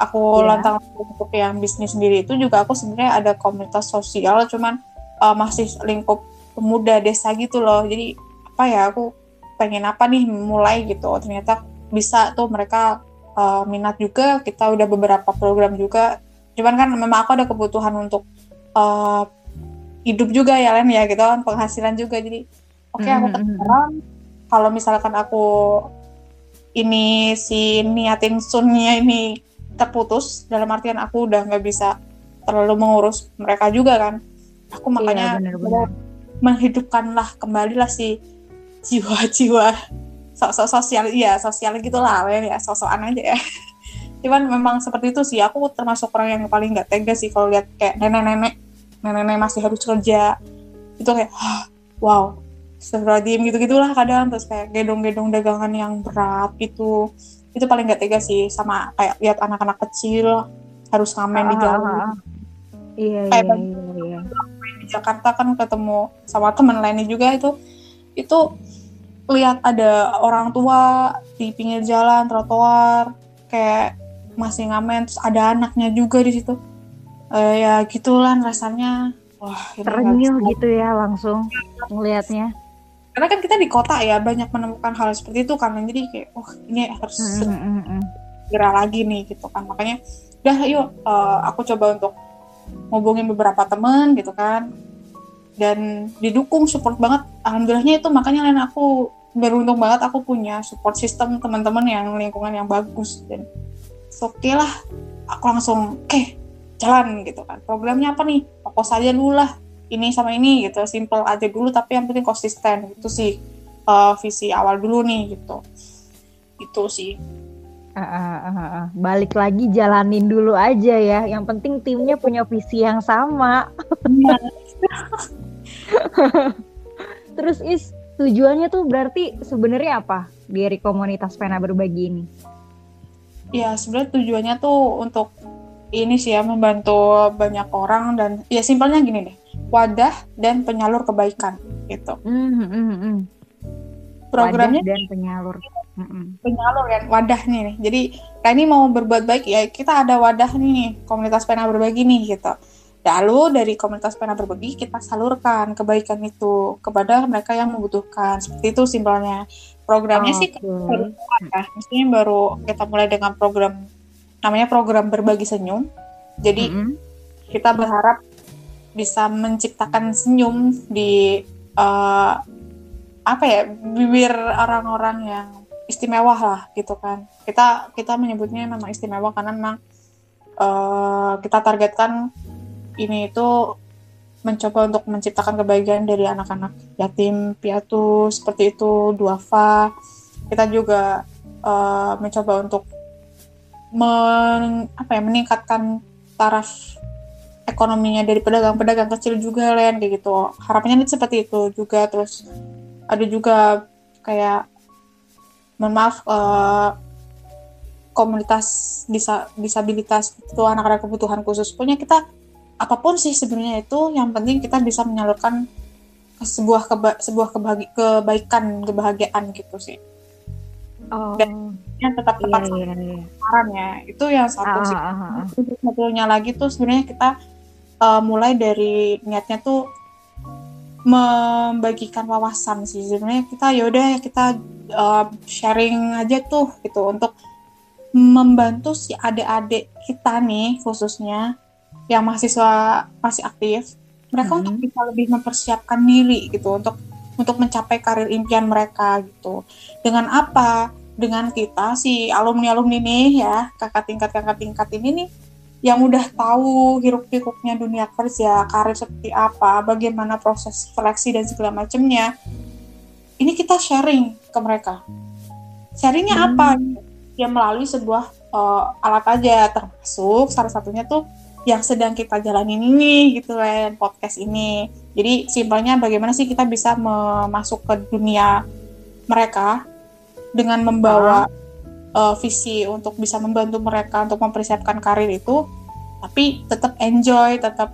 aku yeah. lantang untuk yang bisnis sendiri itu juga aku sebenarnya ada komunitas sosial cuman uh, masih lingkup pemuda desa gitu loh. Jadi apa ya aku pengen apa nih mulai gitu. Oh, ternyata bisa tuh mereka uh, minat juga kita udah beberapa program juga cuman kan memang aku ada kebutuhan untuk uh, hidup juga ya Len ya gitu kan penghasilan juga jadi oke okay, aku sekarang mm-hmm. mm-hmm. kalau misalkan aku ini si niatin sunnya ini terputus dalam artian aku udah nggak bisa terlalu mengurus mereka juga kan aku iya, makanya iya, bener, bener. menghidupkanlah kembalilah si jiwa-jiwa sosok sosial iya sosial gitulah ya sosokan aja ya <laughs> cuman memang seperti itu sih aku termasuk orang yang paling nggak tega sih kalau lihat kayak nenek-nenek nenek-nenek masih harus kerja itu kayak wow Astagfirullahaladzim gitu gitulah kadang terus kayak gedong-gedong dagangan yang berat gitu itu paling gak tega sih sama kayak lihat anak-anak kecil harus ngamen di jalan ah, ah, ah. iya, kayak iya, iya, iya. di Jakarta kan ketemu sama teman lainnya juga itu itu lihat ada orang tua di pinggir jalan trotoar kayak masih ngamen terus ada anaknya juga di situ. Uh, ya gitulah rasanya. Wah terenyuh gitu ya langsung ngelihatnya. Karena kan kita di kota ya banyak menemukan hal seperti itu kan jadi kayak oh ini harus mm segera lagi nih gitu kan. Makanya udah yuk uh, aku coba untuk ngubungin beberapa temen gitu kan. Dan didukung support banget alhamdulillahnya itu makanya lain aku beruntung banget aku punya support system teman-teman yang lingkungan yang bagus. Dan oke okay lah aku langsung oke okay, jalan gitu kan. Programnya apa nih? Fokus aja dulu lah ini sama ini gitu. Simple aja dulu tapi yang penting konsisten. Itu sih uh, visi awal dulu nih gitu. Itu sih. Uh, uh, uh, uh. balik lagi jalanin dulu aja ya. Yang penting timnya punya visi yang sama. Iya. <laughs> terus is tujuannya tuh berarti sebenarnya apa dari komunitas pena berbagi ini? Ya sebenarnya tujuannya tuh untuk ini sih ya membantu banyak orang dan ya simpelnya gini deh wadah dan penyalur kebaikan gitu. Mm -hmm. programnya wadah dan penyalur. Mm -hmm. penyalur kan wadah nih. Jadi kayak ini mau berbuat baik ya kita ada wadah nih komunitas pena berbagi nih gitu Lalu dari komunitas pena berbagi kita salurkan kebaikan itu kepada mereka yang membutuhkan. Seperti itu simpelnya. Programnya oh, sih okay. baru ya. Mestinya baru kita mulai dengan program namanya program berbagi senyum. Jadi mm -hmm. kita berharap bisa menciptakan senyum di uh, apa ya bibir orang-orang yang istimewa lah gitu kan. Kita kita menyebutnya memang istimewa karena memang uh, kita targetkan ini itu mencoba untuk menciptakan kebahagiaan dari anak-anak. Yatim piatu seperti itu duafa. Kita juga uh, mencoba untuk men, apa ya meningkatkan taraf ekonominya dari pedagang-pedagang kecil juga lain kayak gitu. Harapannya seperti itu juga. Terus ada juga kayak mohon maaf uh, komunitas disa disabilitas itu anak-anak kebutuhan khusus. Punya kita apa pun sih sebenarnya itu yang penting kita bisa menyalurkan ke sebuah keba sebuah kebahagi kebaikan kebahagiaan gitu sih oh. dan yang tetap tepat yeah, yeah, yeah. ya itu yang satu ah, sih ah, ah, ah. satunya lagi tuh sebenarnya kita uh, mulai dari niatnya tuh membagikan wawasan sih sebenarnya kita yaudah kita uh, sharing aja tuh gitu untuk membantu si adik-adik kita nih khususnya yang mahasiswa masih aktif mereka hmm. untuk bisa lebih mempersiapkan diri gitu untuk untuk mencapai karir impian mereka gitu dengan apa dengan kita si alumni alumni nih ya kakak tingkat kakak tingkat ini nih yang udah tahu hiruk pikuknya dunia kerja karir seperti apa bagaimana proses seleksi dan segala macamnya ini kita sharing ke mereka sharingnya hmm. apa ya melalui sebuah uh, alat aja termasuk salah satunya tuh yang sedang kita jalanin ini gitu kan podcast ini. Jadi simpelnya bagaimana sih kita bisa masuk ke dunia mereka dengan membawa uh, visi untuk bisa membantu mereka untuk mempersiapkan karir itu tapi tetap enjoy tetap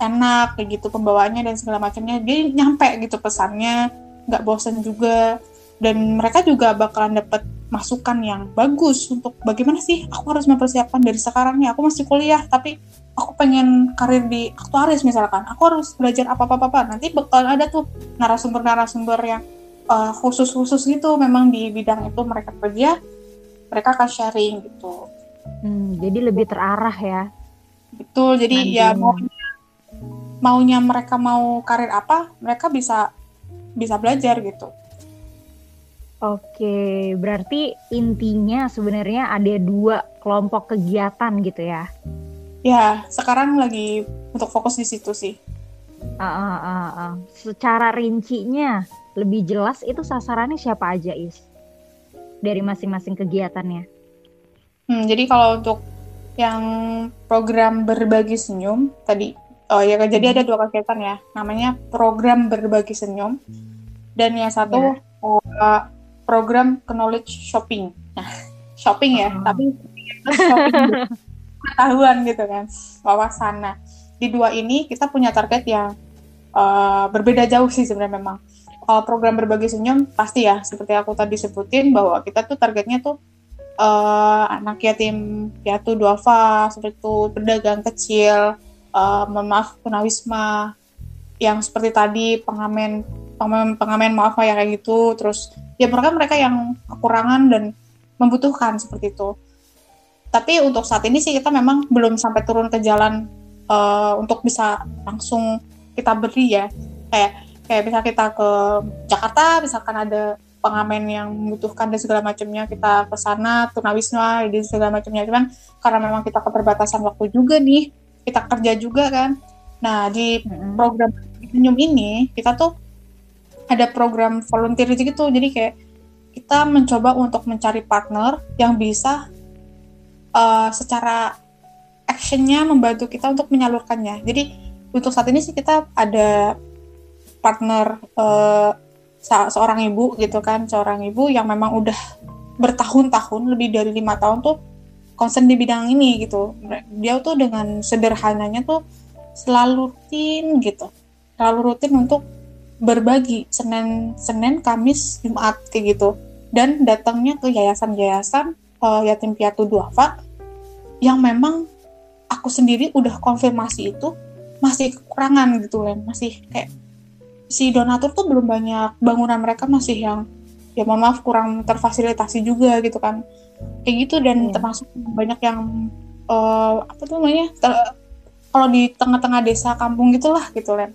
enak kayak gitu pembawaannya dan segala macamnya. Dia nyampe gitu pesannya nggak bosen juga. Dan mereka juga bakalan dapat masukan yang bagus untuk bagaimana sih aku harus mempersiapkan dari sekarang nih. Aku masih kuliah tapi aku pengen karir di aktuaris misalkan aku harus belajar apa apa apa nanti bakal ada tuh narasumber-narasumber yang uh, khusus-khusus gitu memang di bidang itu mereka kerja mereka akan sharing gitu hmm, jadi lebih terarah ya betul jadi Nantinya. ya maunya maunya mereka mau karir apa mereka bisa bisa belajar gitu Oke, berarti intinya sebenarnya ada dua kelompok kegiatan gitu ya? Ya, sekarang lagi untuk fokus di situ sih. Uh, uh, uh, uh. Secara rincinya lebih jelas itu sasarannya siapa aja is dari masing-masing kegiatannya? Hmm, jadi kalau untuk yang program berbagi senyum tadi, oh ya jadi ada dua kegiatan ya, namanya program berbagi senyum dan yang satu yeah. Ya. uh, program knowledge shopping. Nah, <laughs> shopping ya, uh-huh. tapi <laughs> shopping pengetahuan gitu kan, wawasan. Nah, di dua ini kita punya target yang uh, berbeda jauh sih sebenarnya memang. Kalau program berbagi senyum pasti ya, seperti aku tadi sebutin bahwa kita tuh targetnya tuh uh, anak yatim piatu duafa, seperti itu pedagang kecil, uh, maaf tunawisma, yang seperti tadi pengamen pengamen, pengamen maaf ya kayak gitu, terus ya mereka mereka yang kekurangan dan membutuhkan seperti itu. Tapi untuk saat ini sih kita memang belum sampai turun ke jalan uh, untuk bisa langsung kita beri ya. Kayak kayak bisa kita ke Jakarta, misalkan ada pengamen yang membutuhkan dan segala macamnya kita ke sana tunawisma dan segala macamnya. Cuman karena memang kita keterbatasan waktu juga nih kita kerja juga kan. Nah di program senyum ini kita tuh ada program volunteer gitu. Jadi kayak kita mencoba untuk mencari partner yang bisa uh, secara actionnya membantu kita untuk menyalurkannya. Jadi untuk saat ini sih kita ada partner uh, seorang ibu gitu kan seorang ibu yang memang udah bertahun-tahun lebih dari lima tahun tuh concern di bidang ini gitu. Dia tuh dengan sederhananya tuh selalu rutin gitu. Selalu rutin untuk berbagi Senin Senin Kamis Jumat kayak gitu. Dan datangnya ke yayasan-yayasan uh, yatim piatu duafa yang memang aku sendiri udah konfirmasi itu masih kekurangan gitu kan masih kayak si donatur tuh belum banyak bangunan mereka masih yang ya mohon maaf kurang terfasilitasi juga gitu kan kayak gitu dan yeah. termasuk banyak yang uh, apa tuh namanya kalau di tengah-tengah desa kampung gitulah gitu kan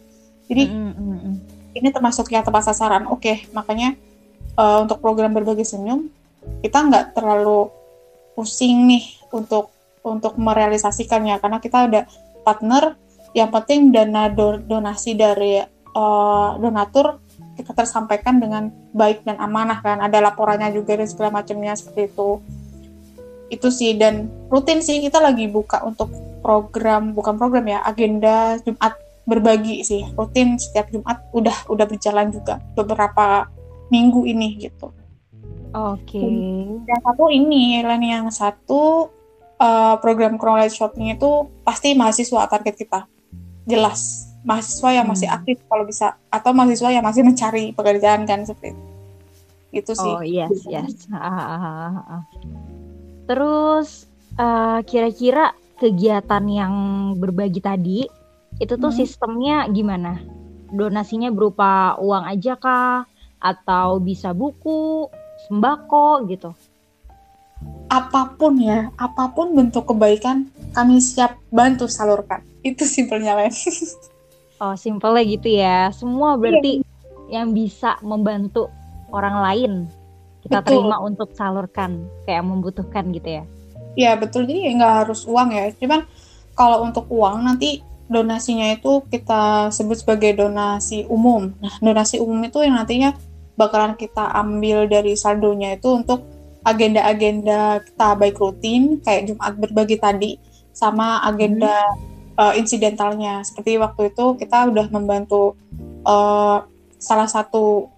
jadi mm -hmm ini termasuk yang tepat sasaran. Oke, okay, makanya uh, untuk program berbagi senyum kita nggak terlalu pusing nih untuk untuk merealisasikannya karena kita ada partner yang penting dana do, donasi dari uh, donatur kita tersampaikan dengan baik dan amanah kan ada laporannya juga dan segala macamnya seperti itu itu sih dan rutin sih kita lagi buka untuk program bukan program ya agenda Jumat berbagi sih rutin setiap Jumat udah udah berjalan juga beberapa minggu ini gitu. Oke. Okay. Yang satu ini, lain yang satu uh, program knowledge shopping itu pasti mahasiswa target kita. Jelas, mahasiswa yang masih hmm. aktif kalau bisa atau mahasiswa yang masih mencari pekerjaan kan seperti itu. Itu sih. Oh yes, yes. Terus uh, kira-kira kegiatan yang berbagi tadi itu tuh hmm. sistemnya gimana? Donasinya berupa uang aja kah? Atau bisa buku, sembako gitu? Apa pun ya, apa pun bentuk kebaikan kami siap bantu salurkan. Itu simpelnya lain. <laughs> oh, simpelnya gitu ya. Semua berarti iya. yang bisa membantu orang lain kita betul. terima untuk salurkan kayak membutuhkan gitu ya. Iya betul jadi nggak harus uang ya. Cuman kalau untuk uang nanti donasinya itu kita sebut sebagai donasi umum. Nah, donasi umum itu yang nantinya bakalan kita ambil dari saldonya itu untuk agenda-agenda kita baik rutin kayak Jumat berbagi tadi sama agenda hmm. uh, insidentalnya seperti waktu itu kita udah membantu uh, salah satu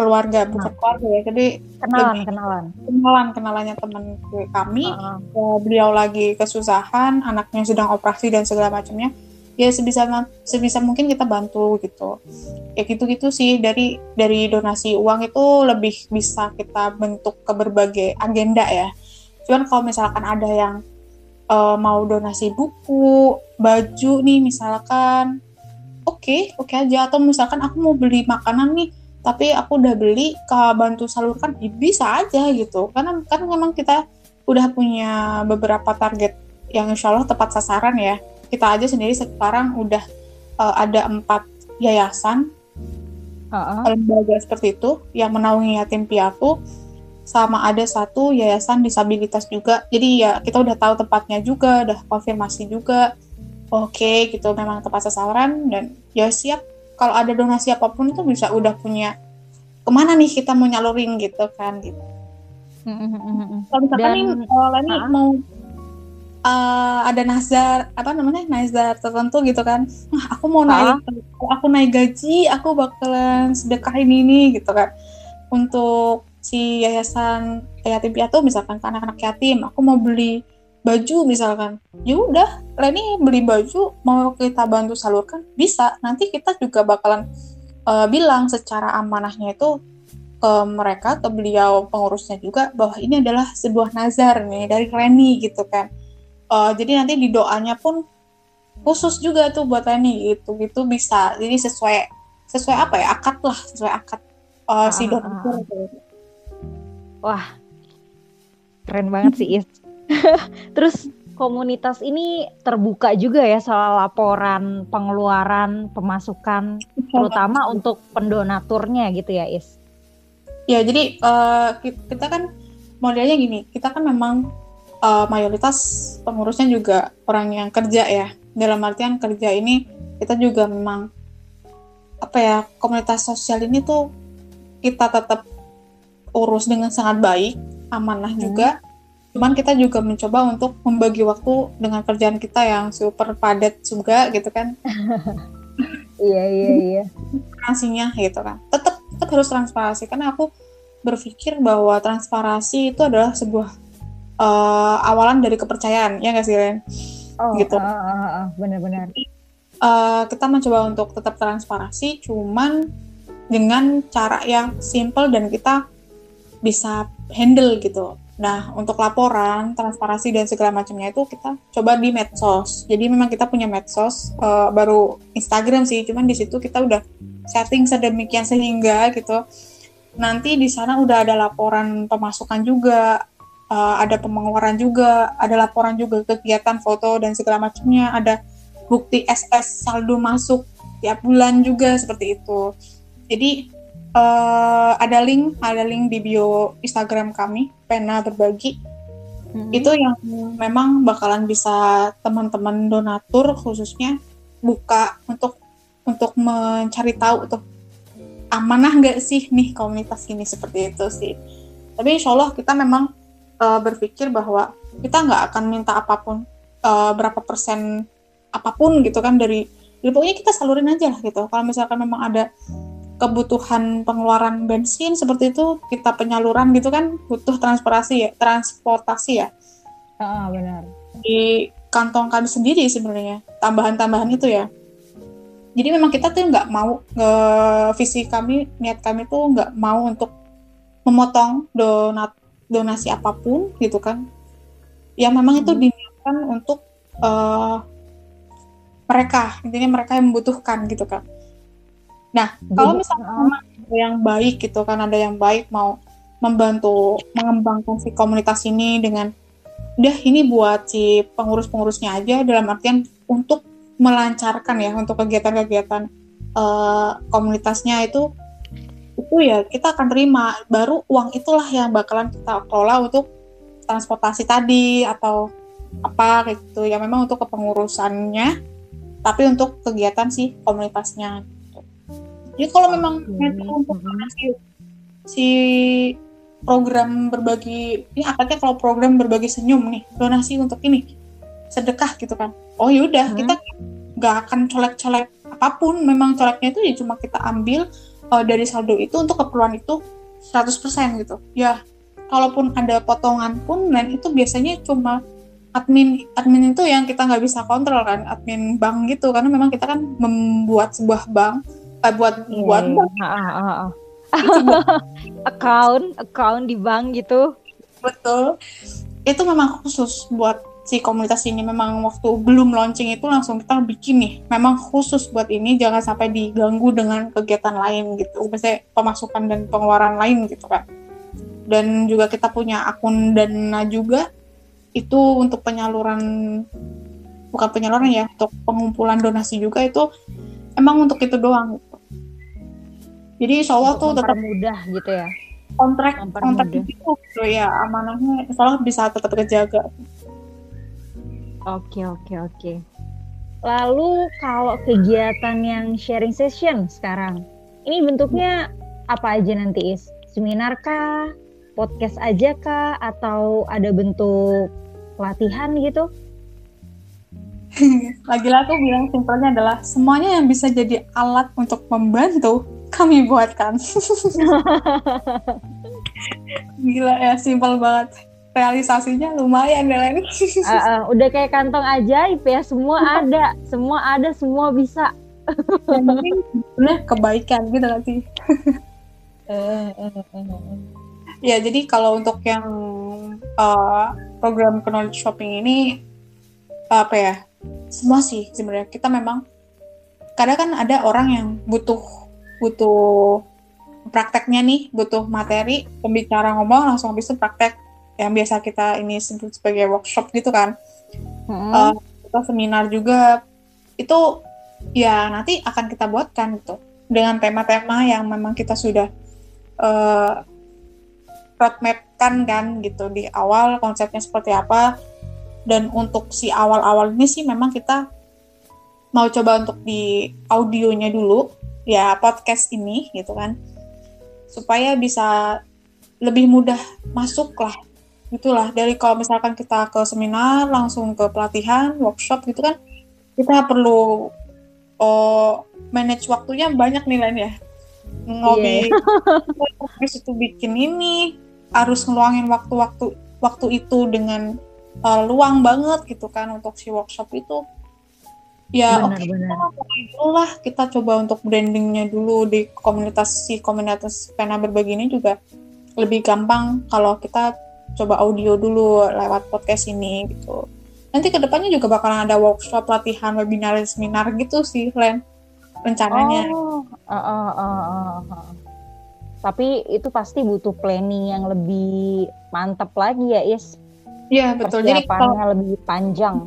keluarga nah. bukan keluarga ya jadi kenalan kenalan kenalan kenalannya teman kami uh -huh. beliau lagi kesusahan anaknya sedang operasi dan segala macamnya ya sebisa sebisa mungkin kita bantu gitu. Ya gitu-gitu sih dari dari donasi uang itu lebih bisa kita bentuk ke berbagai agenda ya. Cuman kalau misalkan ada yang uh, mau donasi buku baju nih misalkan oke okay, oke okay aja. Atau misalkan aku mau beli makanan nih tapi aku udah beli ke bantu salurkan ya bisa aja gitu. Karena kan memang kita udah punya beberapa target yang insya Allah tepat sasaran ya kita aja sendiri sekarang udah uh, ada empat yayasan uh-uh. lembaga seperti itu yang menaungi yatim piatu sama ada satu yayasan disabilitas juga jadi ya kita udah tahu tempatnya juga udah konfirmasi juga oke okay, gitu memang tepat sasaran dan ya siap kalau ada donasi apa pun itu bisa udah punya ke mana nih kita mau nyalurin gitu kan gitu hmm, kalau misalkan dan, nih uh, Lani uh-huh. mau uh, ada nazar apa namanya nazar tertentu gitu kan. Wah, aku mau naik kalau aku naik gaji aku bakalan sedekahin ini gitu kan. Untuk si yayasan yatim piatu misalkan ke anak-anak yatim aku mau beli baju misalkan. Ya udah Leni beli baju mau kita bantu salurkan? Bisa. Nanti kita juga bakalan uh, bilang secara amanahnya itu ke mereka ke beliau pengurusnya juga bahwa ini adalah sebuah nazar nih dari Reni gitu kan uh, jadi nanti di doanya pun khusus juga tuh buat Reni gitu gitu bisa. Jadi sesuai sesuai apa ya? Akad lah sesuai akad uh, si ah, donatur ah. gitu. wah keren banget sih Is. <laughs> Terus komunitas ini terbuka juga ya soal laporan pengeluaran pemasukan terutama untuk pendonaturnya gitu ya Is. Ya jadi uh, kita kan modelnya gini. Kita kan memang uh, mayoritas pengurusnya juga orang yang kerja ya. Dalam artian kerja ini kita juga memang apa ya komunitas sosial ini tuh kita tetap urus dengan sangat baik, amanah hmm. juga. Cuman kita juga mencoba untuk membagi waktu dengan kerjaan kita yang super padat juga gitu kan. <laughs> iya iya iya. Transparansinya gitu kan. Tetap tetap harus transparansi karena aku berpikir bahwa transparansi itu adalah sebuah uh, awalan dari kepercayaan ya nggak sih Ren? Oh, gitu. Uh, uh, uh, benar-benar. Uh, kita mencoba untuk tetap transparansi, cuman dengan cara yang simple dan kita bisa handle gitu. Nah, untuk laporan, transparansi dan segala macamnya itu kita coba di medsos. Jadi memang kita punya medsos, uh, baru Instagram sih, cuman di situ kita udah setting sedemikian sehingga gitu. Nanti di sana udah ada laporan pemasukan juga, uh, ada pengeluaran juga, ada laporan juga kegiatan foto dan segala macamnya, ada bukti SS saldo masuk tiap bulan juga seperti itu. Jadi uh, ada link, ada link di bio Instagram kami, pena berbagi. Hmm. Itu yang memang bakalan bisa teman-teman donatur khususnya buka untuk untuk mencari tahu tuh amanah nggak sih nih komunitas ini seperti itu sih. Tapi insya Allah kita memang uh, berpikir bahwa kita nggak akan minta apa pun uh, berapa persen apa pun gitu kan dari jadi pokoknya kita salurin aja lah gitu. Kalau misalkan memang ada kebutuhan pengeluaran bensin seperti itu kita penyaluran gitu kan butuh transportasi ya transportasi ya. Ah benar. Di kantong kami sendiri sebenarnya tambahan-tambahan itu ya. Jadi memang kita tuh nggak mau nge visi kami niat kami tuh nggak mau untuk memotong donat donasi apa pun gitu kan. Yang memang itu hmm. diniatkan untuk uh, mereka. Intinya mereka yang membutuhkan gitu kan. Nah kalau misalnya memang ada yang baik gitu kan ada yang baik mau membantu mengembangkan si komunitas ini dengan udah ini buat si pengurus-pengurusnya aja dalam artian untuk melancarkan ya untuk kegiatan-kegiatan uh, komunitasnya itu itu ya kita akan terima baru uang itulah yang bakalan kita kelola untuk transportasi tadi atau apa gitu ya memang untuk kepengurusannya tapi untuk kegiatan si komunitasnya gitu. jadi kalau memang hmm. untuk si, si program berbagi ini akadnya kalau program berbagi senyum nih donasi untuk ini sedekah gitu kan oh yaudah hmm. kita nggak akan colek-colek apa pun memang coleknya itu ya cuma kita ambil uh, dari saldo itu untuk keperluan itu 100% gitu ya kalaupun ada potongan pun dan itu biasanya cuma admin admin itu yang kita nggak bisa kontrol kan admin bank gitu karena memang kita kan membuat sebuah bank eh, buat yeah, buat yeah. bank. Ah, ah, ah. account account di bank gitu betul itu memang khusus buat si komunitas ini memang waktu belum launching itu langsung kita bikin nih. Memang khusus buat ini jangan sampai diganggu dengan kegiatan lain gitu. Misalnya pemasukan dan pengeluaran lain gitu kan dan juga kita punya akun dana juga. Itu untuk penyaluran bukan penyaluran ya untuk pengumpulan donasi juga itu emang untuk itu doang gitu. jadi insya Allah tuh tetap mudah gitu ya? kontrak kontrak itu gitu ya amanahnya insya Allah bisa tetap terjaga Oke, oke, oke. Lalu kalau kegiatan yang sharing session sekarang, ini bentuknya apa aja nanti Is? Seminar kah? Podcast aja kah? Atau ada bentuk pelatihan gitu? <laughs> Lagi-lagi aku bilang simpelnya adalah semuanya yang bisa jadi alat untuk membantu kami buatkan. <laughs> <laughs> Gila ya, simpel banget realisasinya lumayan Delen. uh, <laughs> uh, udah kayak kantong ajaib ya, semua ada, semua ada, semua bisa. Yang kebaikan gitu nanti. <laughs> ya jadi kalau untuk yang uh, program knowledge shopping ini apa ya semua sih sebenarnya kita memang kadang kan ada orang yang butuh butuh prakteknya nih butuh materi pembicara ngomong langsung habis itu praktek yang biasa kita ini sebut sebagai workshop gitu kan. Hmm. uh, kita seminar juga. Itu ya nanti akan kita buatkan gitu. Dengan tema-tema yang memang kita sudah uh, roadmap kan kan gitu. Di awal konsepnya seperti apa. Dan untuk si awal-awal ini sih memang kita mau coba untuk di audionya dulu. Ya podcast ini gitu kan. Supaya bisa lebih mudah masuk lah itulah dari kalau misalkan kita ke seminar langsung ke pelatihan workshop gitu kan kita perlu oh, manage waktunya banyak nih lain ya. Ngobi <laughs> yeah. itu bikin ini harus ngeluangin waktu-waktu waktu itu dengan uh, luang banget gitu kan untuk si workshop itu. Ya oke okay, lah. Kita coba untuk brandingnya dulu di komunitas si komunitas pena berbagi ini juga lebih gampang kalau kita coba audio dulu lewat podcast ini gitu. Nanti ke depannya juga bakalan ada workshop, latihan, webinar, seminar gitu sih, Len. Rencananya. Oh, uh, uh, uh, uh, uh. Tapi itu pasti butuh planning yang lebih mantap lagi ya, Is. Iya, betul. Jadi kalau lebih panjang.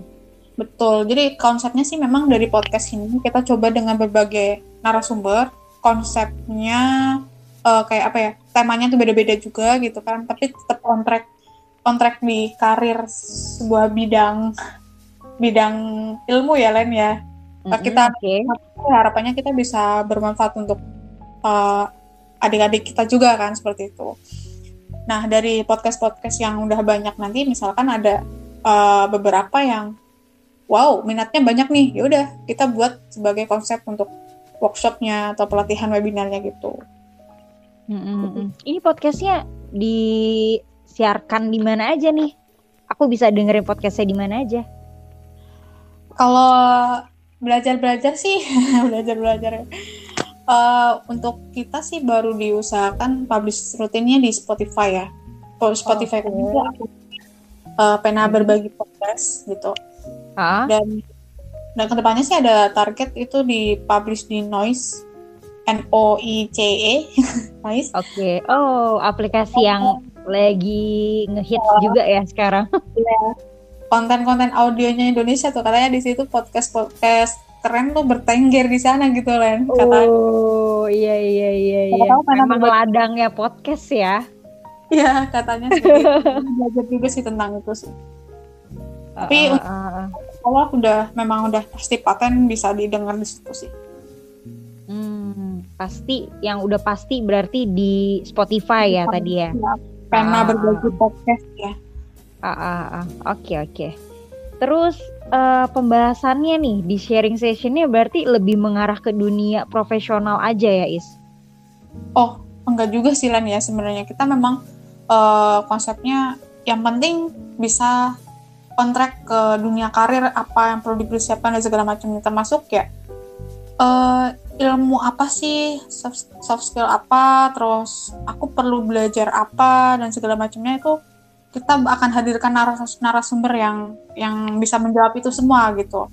Betul. Jadi konsepnya sih memang dari podcast ini kita coba dengan berbagai narasumber, konsepnya uh, kayak apa ya? Temanya tuh beda-beda juga gitu kan, tapi tetap on track kontrak di karir sebuah bidang bidang ilmu ya Len ya. Mm-hmm, kita okay. harapannya kita bisa bermanfaat untuk uh, adik-adik kita juga kan seperti itu. Nah dari podcast-podcast yang udah banyak nanti misalkan ada uh, beberapa yang wow minatnya banyak nih, ya udah kita buat sebagai konsep untuk workshopnya atau pelatihan webinarnya gitu. Mm-hmm. Ini podcastnya di siarkan di mana aja nih? Aku bisa dengerin podcastnya di mana aja? Kalau belajar-belajar sih, <laughs> belajar-belajar. Uh, untuk kita sih baru diusahakan publish rutinnya di Spotify ya. Kalau Spotify oh, okay. itu aku uh, pena berbagi podcast gitu. Huh? Dan dan ke depannya sih ada target itu di publish di Noise N O I C E. <laughs> Oke. Okay. Oh, aplikasi oh. yang lagi ngehits oh. juga ya sekarang. <laughs> Iya. Konten-konten audionya Indonesia tuh katanya di situ podcast-podcast keren tuh bertengger di sana gitu Len katanya. Oh iya iya iya iya. Memang ladang ya podcast ya. Iya katanya sih. <laughs> belajar juga sih tentang itu sih. Tapi uh, uh, uh. Allah udah memang udah pasti paten bisa didengar di situ sih. Hmm, pasti yang udah pasti berarti di Spotify ya, tadi ya. ya pena ah. berbagi podcast ya. Ah, ah, ah. Oke, oke. Terus uh, pembahasannya nih di sharing sessionnya berarti lebih mengarah ke dunia profesional aja ya, Is? Oh, enggak juga sih Lan ya sebenarnya. Kita memang uh, konsepnya yang penting bisa on track ke dunia karir apa yang perlu dipersiapkan dan segala macamnya termasuk ya uh, ilmu apa sih? Soft, soft skill apa? Terus aku perlu belajar apa? Dan segala macamnya itu kita akan hadirkan naras narasumber yang yang bisa menjawab itu semua gitu.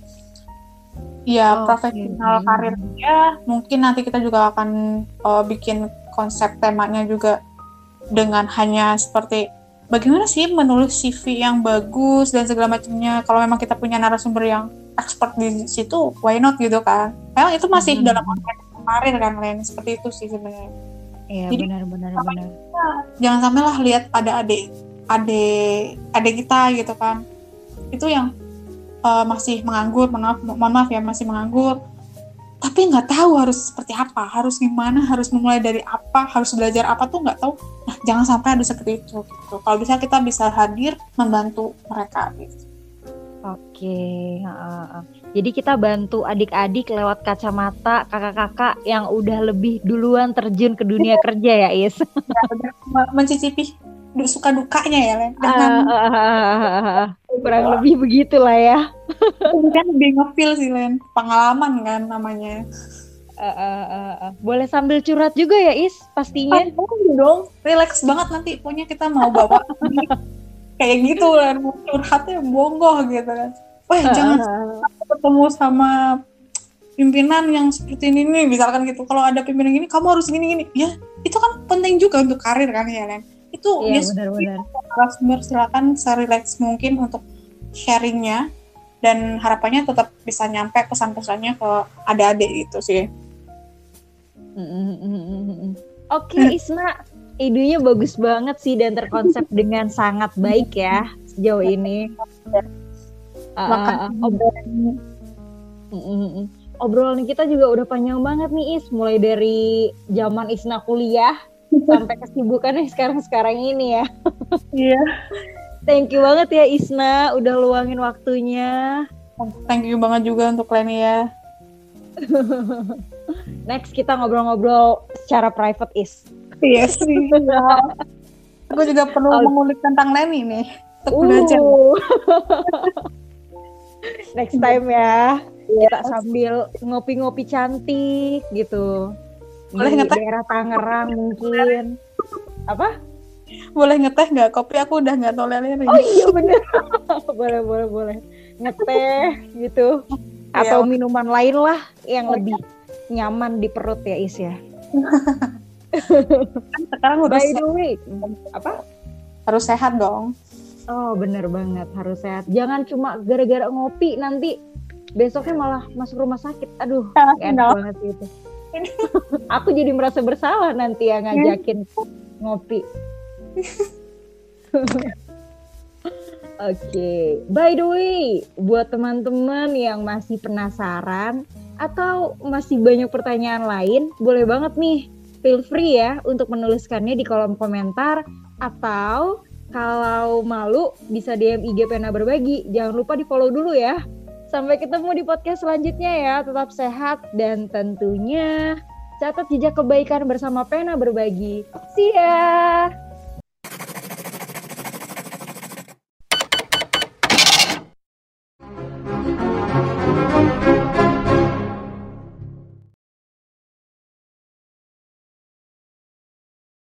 Ya oh, profesional okay. karirnya mungkin nanti kita juga akan uh, bikin konsep temanya juga dengan hanya seperti bagaimana sih menulis CV yang bagus dan segala macamnya. Kalau memang kita punya narasumber yang expert di situ why not gitu kan. Memang itu masih hmm. dalam konteks karir kan lain seperti itu sih sebenarnya. Iya benar benar benar. jangan sampai lah lihat ada adik adik adik kita gitu kan. Itu yang uh, masih menganggur maaf mohon maaf ya masih menganggur. Tapi nggak tahu harus seperti apa harus gimana harus memulai dari apa harus belajar apa tuh nggak tahu. Nah jangan sampai ada seperti itu gitu. Kalau bisa kita bisa hadir membantu mereka gitu oke uh, jadi kita bantu adik-adik lewat kacamata kakak-kakak yang udah lebih duluan terjun ke dunia kerja ya Is. Ya, mencicipi suka dukanya ya Len. Uh, uh, uh, kurang uh. lebih begitulah ya. Kan lebih ngefeel sih Len. Pengalaman kan namanya. Uh, uh, uh, uh. boleh sambil curhat juga ya Is pastinya? Oh, dong. Relax banget nanti. Punya kita mau bawa <laughs> kayak gitu mau curhatnya bonggoh gitu kan. Wah jangan uh, ketemu sama pimpinan yang seperti ini nih misalkan gitu. Kalau ada pimpinan gini kamu harus gini gini. Ya itu kan penting juga untuk karir kan ya Len? Itu iya, benar-benar narasumber silakan serelax mungkin untuk sharingnya dan harapannya tetap bisa nyampe pesan-pesannya ke adik-adik gitu sih. Oke okay, Isma, idenya bagus banget sih dan terkonsep dengan sangat baik ya sejauh ini. Uh, obrolan, obrolan kita juga udah panjang banget nih Is, mulai dari zaman Isna kuliah sampai kesibukannya sekarang-sekarang ini ya. Iya. Thank you banget ya Isna udah luangin waktunya. Thank you banget juga untuk Leni ya. <laughs> Next kita ngobrol-ngobrol secara private is. Iya sih. Aku juga perlu oh. mengulik tentang Leni nih untuk uh. belajar. <laughs> Next time ya. Yes. Kita sambil ngopi-ngopi cantik gitu boleh ngeteh daerah Tangerang mungkin apa boleh ngeteh nggak kopi aku udah nggak tolerir oh iya bener <laughs> boleh boleh boleh ngeteh gitu iya, atau ya. minuman lain lah yang lebih nyaman di perut ya Is ya <laughs> sekarang udah by the way apa? Harus sehat dong. Oh bener banget harus sehat. Jangan cuma gara-gara ngopi nanti besoknya malah masuk rumah sakit. Aduh enak banget itu. <laughs> Aku jadi merasa bersalah nanti yang ngajakin ngopi. <laughs> Oke, okay. by the way, buat teman-teman yang masih penasaran atau masih banyak pertanyaan lain, boleh banget nih, feel free ya untuk menuliskannya di kolom komentar atau kalau malu bisa DM IG Pena Berbagi. Jangan lupa di follow dulu ya. Sampai ketemu di podcast selanjutnya ya. Tetap sehat dan tentunya catat jejak kebaikan bersama Pena Berbagi. See ya!